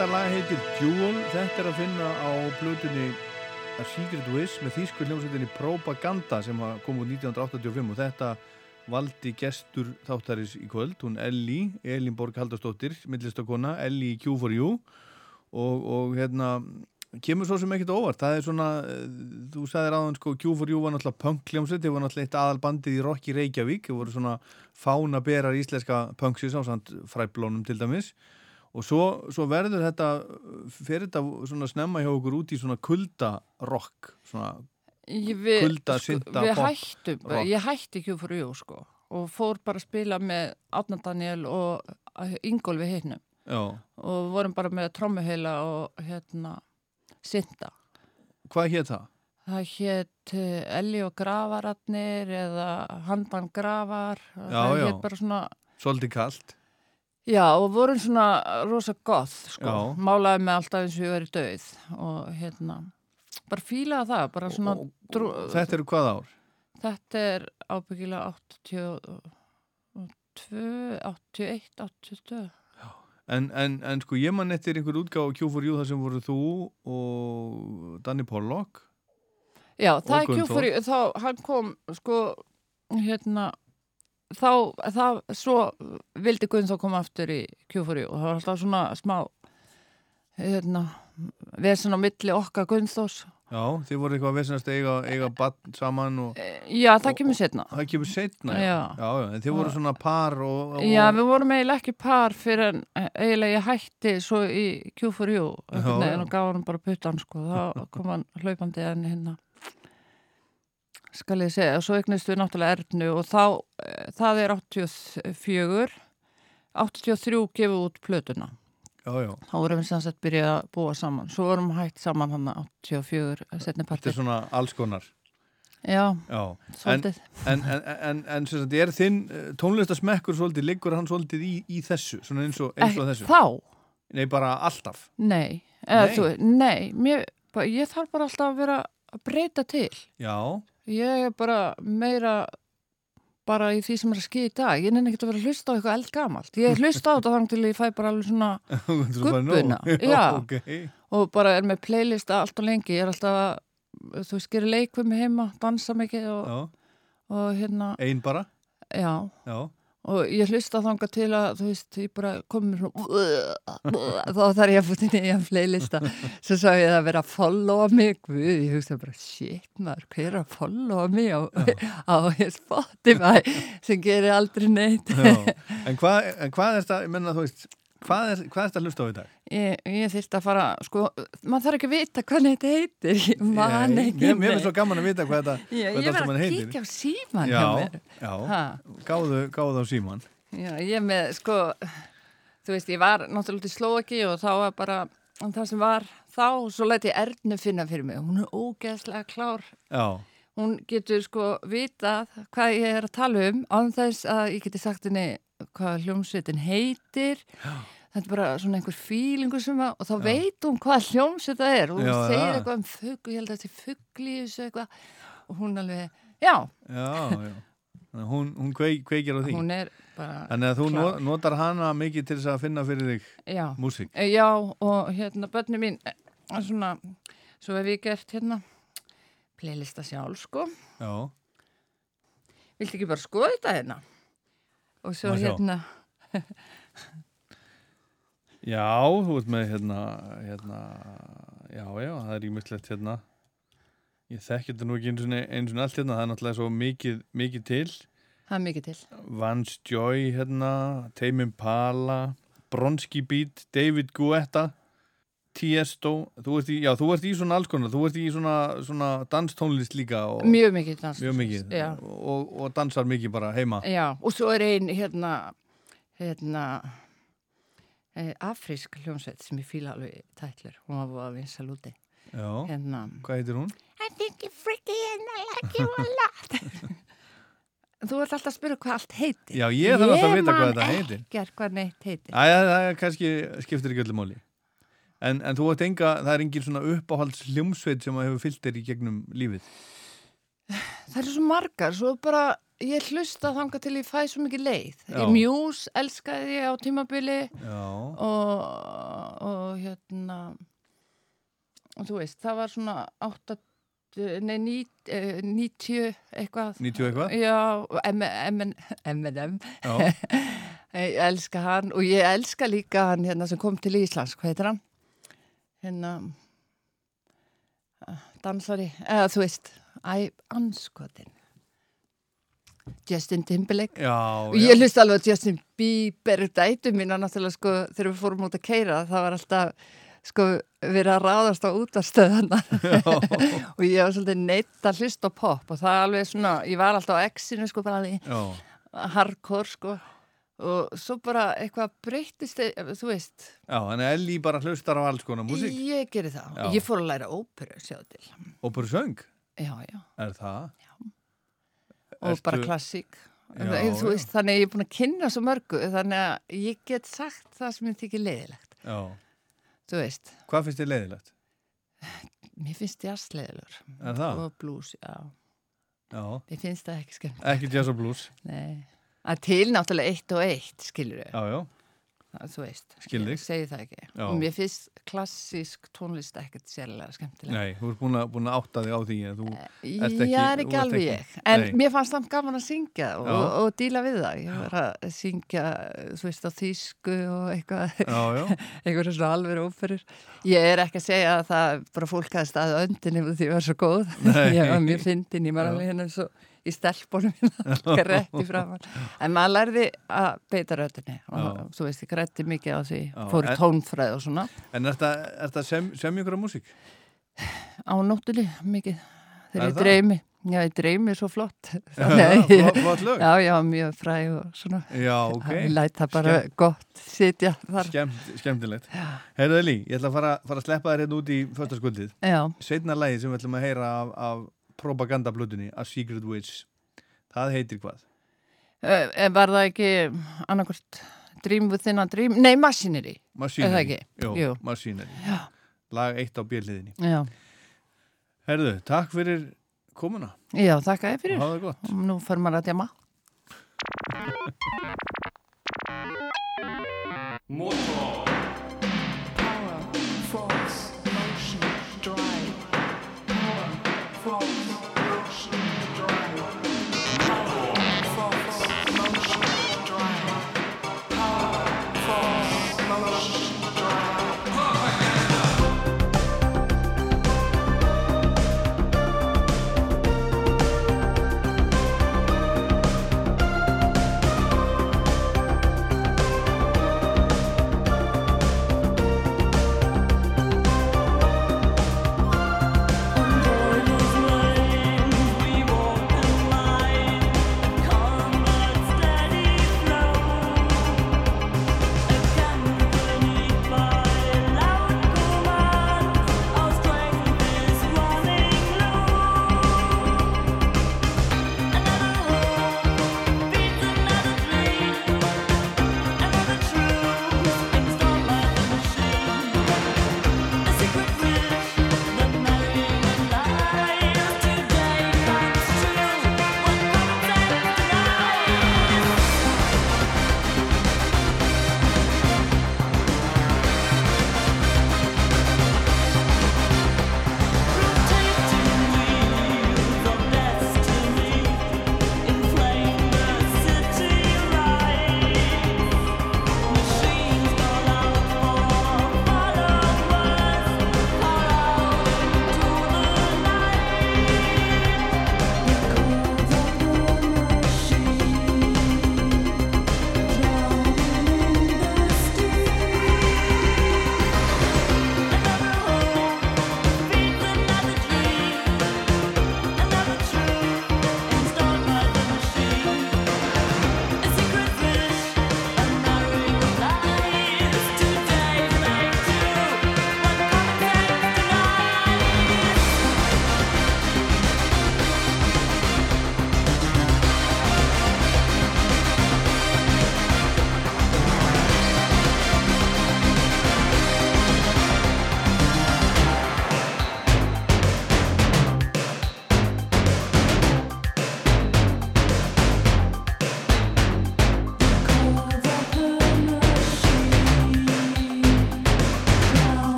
Þetta lag heitir Jewel, þetta er að finna á blötunni A Secret Wish með þýskur hljómsveitinni Propaganda sem kom út 1985 og þetta valdi gestur þáttaris í kvöld, hún Elli, Elin Borg Haldarsdóttir, millistakona, Elli í Q4U og, og hérna kemur svo sem ekkert óvart, það er svona eh, þú sagðir aðan sko Q4U var náttúrulega punk hljómsveit, það var náttúrulega eitt aðalbandið í Rocky Reykjavík, það voru svona fána berar íslenska punksis á samt fræblónum til dæmis. og svo, svo verður þetta fyrir þetta svona snemma hjá okkur út í svona kuldarokk svona Ég- við, hættum, rock. ég hætti ekki fyrir jú sko og fór bara að spila með Átna Daniel og Ingólfi hinnum og vorum bara með trommuheila og hérna synda. Hvað hétt það? Það hétt uh, Elli og gravararnir eða Handan gravar. Já, það já. hét bara svona, Svolítið kalt já og vorum svona rosa goth sko. Já. Málaði með alltaf eins og ég verið döið og hérna bara fílaði það, bara svona drú, Þetta eru hvað ár? Þetta er ábyggilega 82, 81, 82. En, en, en sko ég man eftir einhver útgáð á Q4U þar sem voru þú og Danny Pollock Já, Og það er Gunnþór. kjúfur, þá hann kom sko, hérna þá, það, svo vildi Gunnþór koma aftur í kjúfur og það var alltaf svona smá hérna, svona á milli okkar Gunnþórs Já, þið voru eitthvað að vesenast eiga, eiga bann saman og Já, það kemur setna Það kemur setna, já. Já. Já, þið voru svona par og, og Já, við vorum eiginlega ekki par fyrir en eiginlega ég hætti svo í Q4U Já, já. en og gaf hann bara puttan sko, þá kom hann hlaupandi en hérna skal ég segja, svo eignist við náttúrulega Ernu og þá, eh, það er 84 83 gefið út plötuna. Já, já. Þá vorum við sagt byrjað að búa saman. Svo vorum við hætt saman hann 84 setni Þetta parti. er svona alls konar. Já, Já, svolítið. en, en, en, en sagt, er þinn eh, tónlistasmekkur svolítið, liggur hann svolítið í, í þessu, svona eins og, eins og Ekki þessu? þá? Nei, bara alltaf? Nei, eða, Nei. Þú, nei mér, ég þarf bara alltaf að vera að breyta til. Já, Ég er bara meira bara í því sem er að skýja í dag. Ég nenni ekki að vera að hlusta á eitthvað eldgamalt. Ég hlusta á þetta þannig til ég fæ bara alveg svona Þú ert bara nóg. gubbuna. Já, Já, ok. og bara er með playlista allt og lengi. Ég er alltaf þú veist, gerir leik við mig heima, dansa mikið og, og hérna, ein bara já. Já, Og ég hlusta þanga til að, þú veist, ég bara komið svona, þá þarf ég að fótt inn í að playlista. Svo sá ég það að vera að followa mig, guð, ég hugsa bara, shit maður, hver er að followa mig á, á Spotify sem gerir aldrei neitt. En hvað, en hvað er þetta, ég menna þú veist Hvað er, hvað er þetta að hlusta á í dag? Ég, ég þyrst að fara, sko, maður þarf ekki að vita hvernig þetta heitir, ég man ekki. Mér, mér finnst svo gaman að vita hvað þetta, hvað ég allt saman að heitir. kíkja á síman já, hjá mér. Já, gáðu, gáðu á síman. Já, ég með, sko, þú veist, ég var náttúrulega út í Slóaki og þá var bara, það sem var þá, svo læti ég Ernu finna fyrir mig. Hún er ógeðslega klár. Já, Hún getur, sko, vitað hvað ég er að tala um, án þess að ég geti sagt henni hvað hljómsveitin heitir. Já. Þetta er bara svona einhver fílingu sem að, og þá veit hún hvað hljómsveit það er og hún Já, segir það. eitthvað um fugg, ég held að þetta er þessu eitthvað og hún alveg, já, já, já. Hún, hún kveik, kveikir á því. hún er bara Þannig að þú klár. no- notar hana mikið til þess að finna fyrir þig Já. músík. Eh, Já, og hérna, börni mín, eh, svona, svo hef ég gert hérna playlista sjálf, sko. Já, Viltu ekki bara skoða þetta hérna? Og svo hérna, já, þú ert með hérna, hérna, já, já, það er ímyndslegt hérna. Ég þekki þetta nú ekki eins og eins og allt hérna, það er náttúrulega svo mikið, mikið til. það er mikið til. Vance Joy hérna, Tame Impala, Bronski Beat, David Guetta, Tiesto, þú ert í, já, þú ert í svona alls konar, þú ert í svona, svona danstónlist líka. Og, Mjög mikið danstónlist, Mjög mikið, og, og dansar mikið bara heima. Já, og svo er ein, hérna, hérna, eh, afrísk hljómsveit sem ég fíla alveg tætlur. Hún var að vinsa lúti. Já, Hérna, hvað heitir hún? I think you're freaky and I like you a lot. Þú ert alltaf að spyrja hvað allt heitir. Já, ég þarf alltaf að vita hvað þetta heitir. Ég man ekkert hvað neitt heitir. Æja, það kannski skiptir ekki öllu máli. En, en þú ert enga, það er engin svona uppáhalds hljómsveit sem að hefur fyllt þér í gegnum lífið. það eru svo margar, svo bara ég hlusta þanga til ég fæ svo mikið leið Já. Mjús elskaði ég á tímabili og, og hérna og þú veist, það var svona 8 nei, ní, eh, 90 eitthvað 90 eitthvað? Já, M&M Já. ég elska hann og ég elska líka hann hérna sem kom til Íslands, hvað heitir hann? Hérna ah, dansari, eða þú veist æ, anskotin. Justin Timberlake. Já, og ég hlust alveg að Justin Bieber dætu mína náttúrulega sko þegar við fórum út að keira það var alltaf sko verið að ráðast á útastöðana og ég var svolítið neitt að hlusta pop og það er alveg svona, ég var alltaf á X-inu sko bara Já. hardcore sko og svo bara eitthvað breytist e- þú veist, Já, að Elli bara hlustar á alls konar músík. ég geri það Já. ég fór að læra óperu sjá til Óperu söng? já, já, Er það? og Ertu- bara klassík Já, já. þannig ég er búin að kynna svo mörgu þannig að ég get sagt það sem ég þykir leiðilegt Já. þú veist Hvað finnst þér leiðilegt? Mér finnst jazz leiðilegur. Er það? Og blues, já. Já. Mér finnst það ekki skemmt. Ekki jazz og blues? Nei. Að til náttúrulega eitt og eitt, skilur þau. Já, já. Þú veist. Skil þig. Ég segi það ekki. Já. Og mér finnst klassísk tónlist ekkert sérlega skemmtilega. Nei, þú ert búin að, að átta þig á því en þú ert ekki... Er ekki alveg ég. En Nei. mér fannst það gaman að syngja og, Já. og díla við það. Ég var að syngja, þú veist, á þýsku og eitthvað. Eitthvað svona alveg óferur. Ég er ekki að segja að það bara fólk hafi staðið á öndinni og því ég var svo góð. Ég var mjög fyndin, ég var alveg hérna svo í stelpunum grætti framann. En maður lærði að beita röddinni. Og, þú veist, ég grætti mikið á því, Já, fór en- en... tónfræð og svona. En er þetta sem, sem ykkur á músík? Á nóttunni, mikið. Þegar ég dreymi. Já, ég dreymi svo flott. Já, flott- lög. Já, já, mjög fræg og svona. Já, ok. Ég læt það bara Skemm- gott sitja þar. Skemmt, skemmtilegt. Heyrðu Eli, ég ætla að fara, fara að sleppa þér hérna út í föstaskvöldið. Já. Seinna lagið sem við ætlum að heyra af, af propagandablutunni, A Secret Witch. Það heitir hvað? Uh, var það ekki annarkvort Dream Within a Dream? Nei, Machinery. Machinery. Er það ekki? Jú, Jú. Machinery. Já. Lag eitt á bjöliðinni. Já. Herðu, takk fyrir komuna. Já, þakka þér fyrir. Hafa það gott. Nú fyrir maður að djama. Motor. Power, force, motion, drive. Power, force,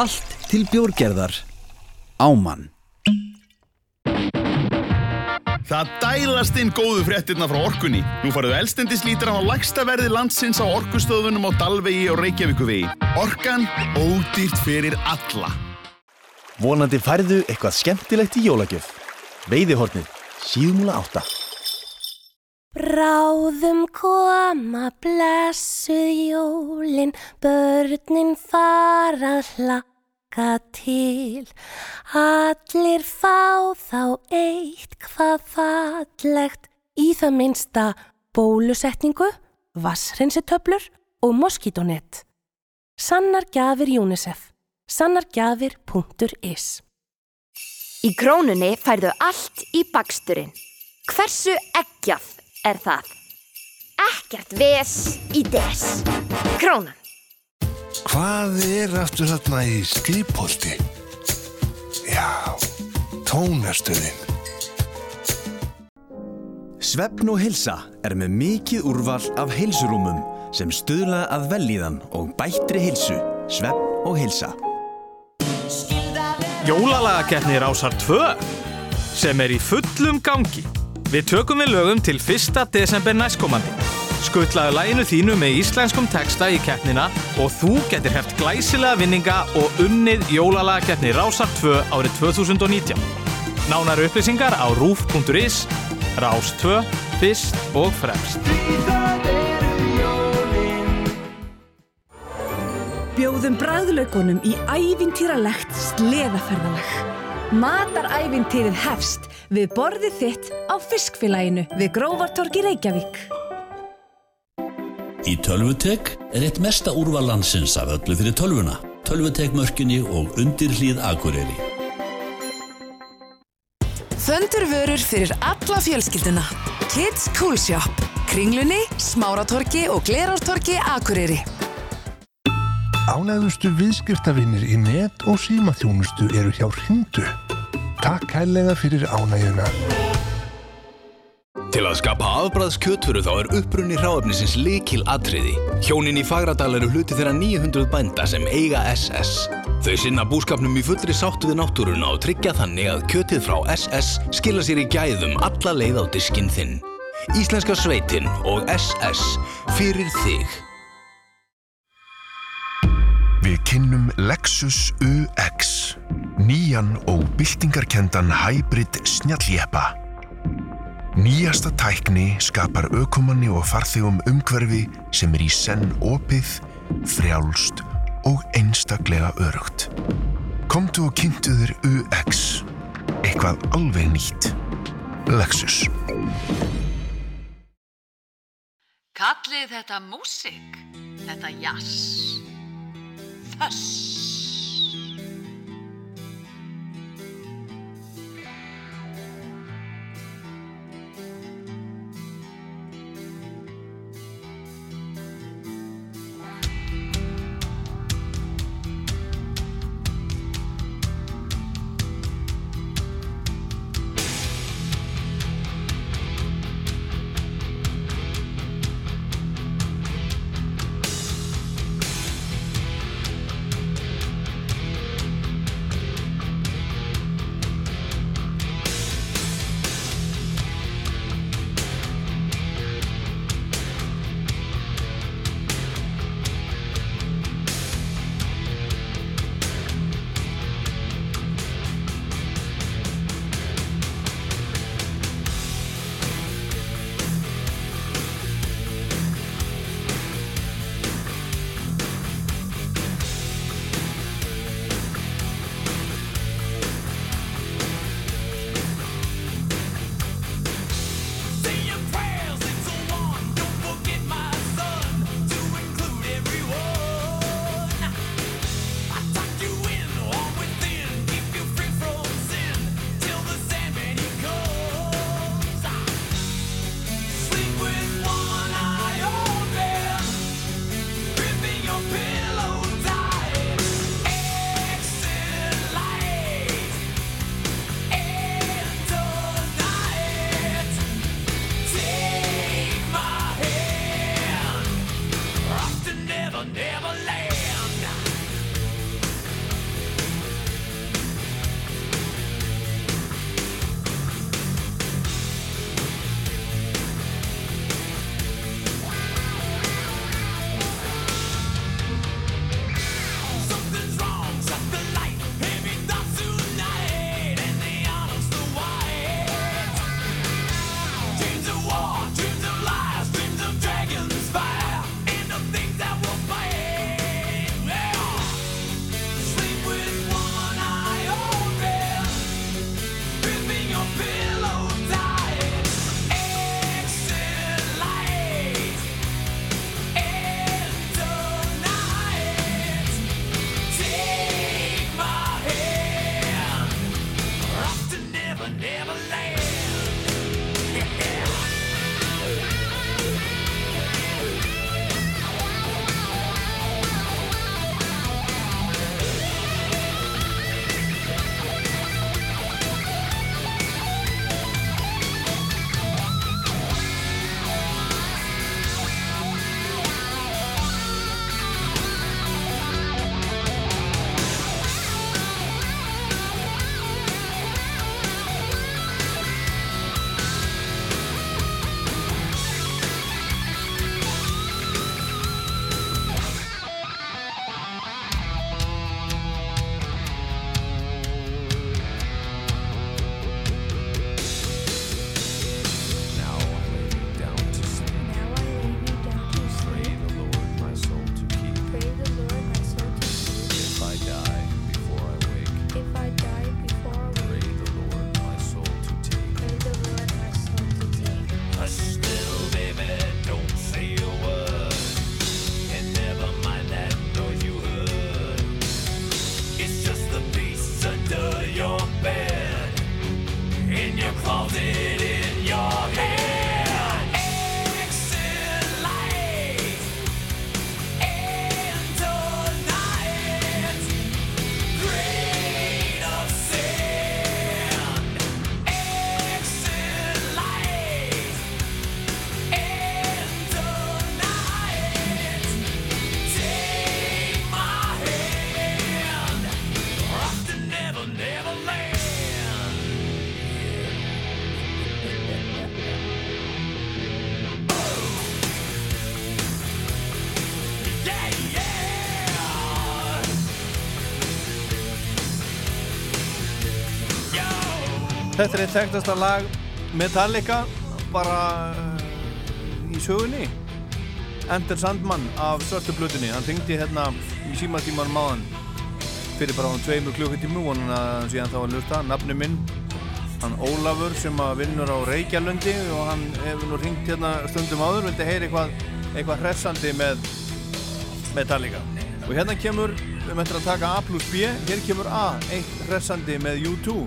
Allt til bjórgerðar. Ámann. Það dælast inn góðu fréttirna frá orkunni. Nú farðu elstendislítran á lægsta verði landsins á orkustöðunum á Dalvegi og Reykjavíkuvegi. Orkan ódýrt fyrir alla. Vonandi færðu eitthvað skemmtilegt í jólagjöf. Veiðihornið, síðmúla átta. Bráðum koma blessuð jólin, börnin fara að hlakka til. Allir fá þá eitt hvað fallegt í það minnsta bólusetningu, vassreinsitöflur og moskítónett. Sannar gjafir UNICEF. Sannargjafir.is Í krónunni færðu allt í baksturinn. Hversu eggjað er það? Ekkert ves í des. Krónan. Hvað er aftur þarna í skrifpolti? Já, tónastöðin. Svefn og hilsa er með mikið úrval af heilsurúmum sem stuðla að velíðan og bættri hilsu. Svefn og hilsa. Jólalagakeppni Rásar 2 sem er í fullum gangi. Við tökum við lögum til 1. desember næstkomandi. Skuttlaðu læginu þínu með íslenskum texta í keppnina og þú getur heft glæsilega vinninga og unnið Jólalagakeppni Rásar 2 árið 2019. Nánar upplýsingar á rúf.is, Rás 2, fyrst og fremst. Bjóðum bræðlaugunum í ævintýralegt sleðaferðalag. Matarævintýrið hefst við borðið þitt á fiskfélaginu við Grófartorgi Reykjavík. Í Tölvutek er eitt mesta úrval landsins af öllu fyrir tölvuna. Tölvutek mörkinni og undir hlýð akureyri. Þöndur vörur fyrir alla fjölskylduna. Kids Cool Shop. Kringlunni, Smáratorki og Glerártorki Akureyri. Ánægðustu viðskiptavinnir í net og símaþjónustu eru hjá Hrindu. Takk kærlega fyrir ánægjuna. Til að skapa afbræðs kjötfuru þá er upprunni hráefnisins líkil atriði. Hjónin í Fagradal eru hluti þeirra 900 bænda sem eiga SS. Þau sinna búskapnum í fullri sáttu við náttúruna og tryggja þannig að kjötið frá SS skila sér í gæðum alla leið á diskinn þinn. Íslenska sveitin og SS fyrir þig. Við kynnum Lexus UX, nýjan og byltingarkendan hybrid snjalljeppa. Nýjasta tækni skapar aukumanni og farþegum umhverfi sem er í senn opið, frjálst og einstaklega örugt. Komdu og kynntu þér UX, eitthvað alveg nýtt. Lexus. Kallið þetta músik, þetta jazz, föss. Þetta er eitt þekktasta lag Metallica bara uh, í sögunni. Ender Sandman af svörtu blutinni hann ringdi hérna í símatíman máðan fyrir bara á tveimur klukkutímu og hann að síðan þá að lusta nafni minn hann Ólafur sem að vinnur á Reykjalundi og hann hefur nú ringt hérna stundum áður. Vildi heyri eitthvað, eitthvað hressandi með Metallica? Og hérna kemur við möttum að taka A plus B. Hér kemur A, eitt hressandi með U2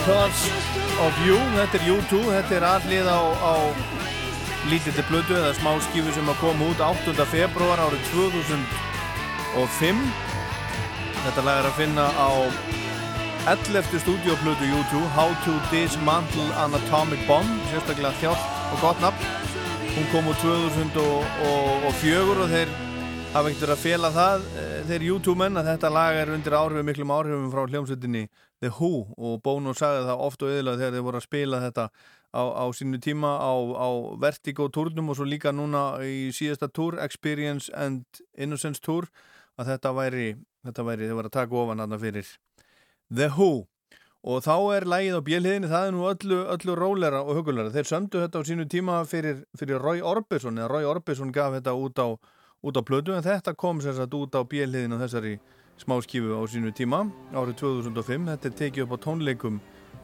Because of You, þetta er U2, þetta er allið á, á lítilli blödu eða smá skífu sem að koma út 8. februar árið 2005. Þetta lag er að finna á 11. stúdíoblödu U2, How to Dismantle an Atomic Bomb, sérstaklega þjátt og gott nafn. Hún kom úr 2004 og þeir hafa ekkert verið að fela það, eh, þeir YouTube-menn, að þetta lag er undir áhrifum, miklum áhrifum frá hljómsveitinni The Who og Bono sagði það oft og yðurlega þegar þeir voru að spila þetta á, á sínu tíma á, á Vertigo turnum og svo líka núna í síðasta túr, Experience and Innocence túr, að þetta væri, þetta væri, þeir voru að taka ofan aðna fyrir The Who og þá er lægið á bjelhiðinni, það er nú öllu, öllu rólera og hugulega. Þeir sömdu þetta á sínu tíma fyrir, fyrir Roy Orbison eða Roy Orbison gaf þetta út á, út á plödu en þetta kom sem sagt út á bjelhiðinu þessari smáskífu á sínu tíma árið 2005. Þetta er tekið upp á tónleikum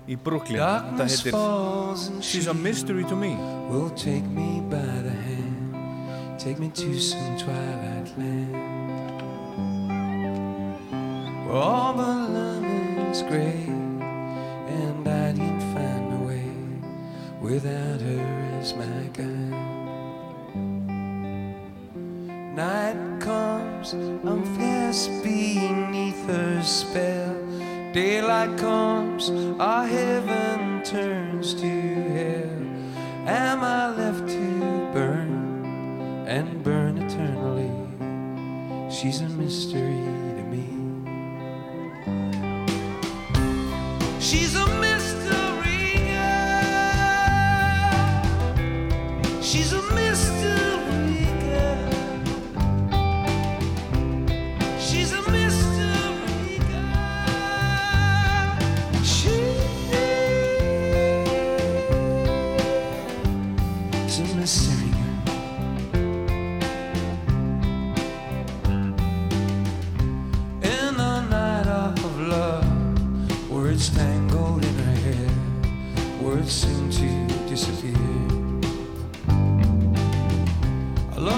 í Brooklyn. Þetta heitir She's a Mystery to Me. will take me by the hand, take me to some twilight land. Where all the land is gray, and I didn't find a way without her as my guide. Night comes, I'm fast beneath her spell. Daylight comes, our heaven turns to hell. Am I left to burn and burn eternally? She's a mystery to me. She's a mystery.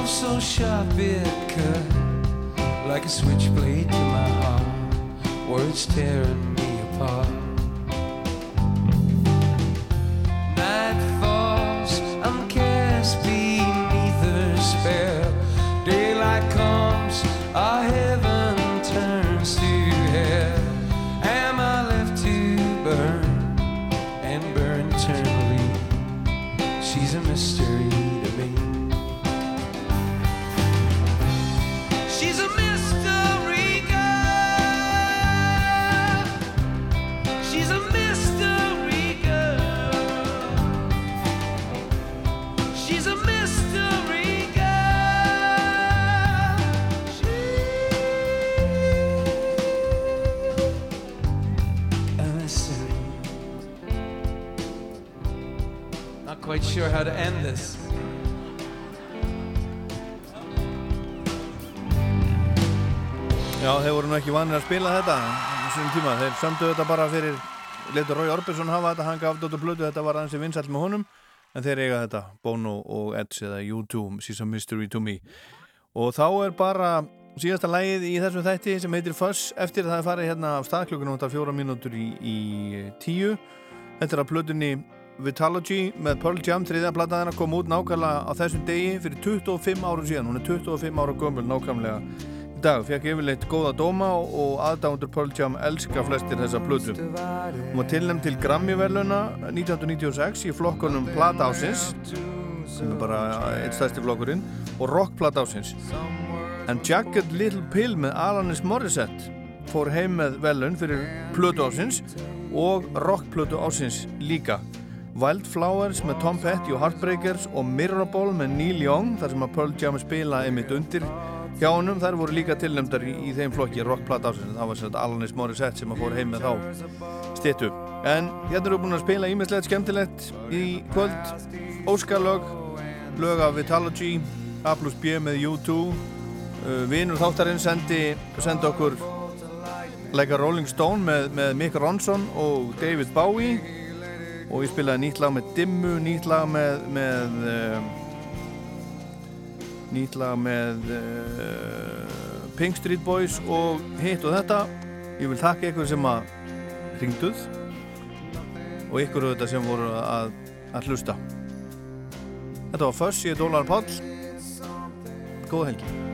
So sharp it cut like a switchblade to my heart, words tearing me apart. Quite sure how to end this. Já, þeir voru nú ekki vanir að spila þetta sínum tíma. Þeir sömdu þetta bara fyrir letur Rói Orbison hafa þetta, hann gaf þetta blödu, þetta var aðeins vinsall með honum en þeir eiga þetta, Bono og Edge eða U2, She's a Mystery to Me og þá er bara síðasta lægið í þessum þætti sem heitir Fuss eftir að það er farið hérna af staðklökunum þetta fjóra mínútur í, í tíu þetta er að blödunni Vitalogy með Pearl Jam þriðja plataðina kom út nákvæmlega á þessum degi fyrir 25 árum síðan, hún er 25 ára gömul nákvæmlega. Í dag, fekk yfirleitt góða dóma og, aðdándur Pearl Jam elska flestir þessa plötu. Hún var tilnæmt til Grammy-verluna 1996 í flokkunum Plata ásins sem er bara eitt stærsti flokkurinn og Rock Plata ásins en Jagged Little Pill með Alanis Morissette fór heim með velun fyrir plötu ásins og Rock plötu ásins líka Wildflowers með Tom Petty og Heartbreakers og Mirrorball með Neil Young þar sem að Pearl Jam spila einmitt undir hjá honum, þær voru líka tilnæmdar í, í þeim flokki rockplata ásins, það var svona Alanis Morissette sem að fór heim með þá stittu en hérna við búin að spila ímislegt skemmtilegt í kvöld. Óskarlög, lög af Vitalogy A plus B með U2 uh, Vinur þáttarinn sendi, sendi okkur Like a Rolling Stone með, með Mick Ronson og David Bowie og ég spilaði nýtt lag með Dimmu, nýtt lag með, með uh, nýtt lag með uh, Pink Street Boys og hitt og þetta. Ég vil þakka ykkur sem að ringduð og ykkur auðvitað sem voru að, að hlusta. Þetta var Fuss, ég er Dólar Páll. Góða helgi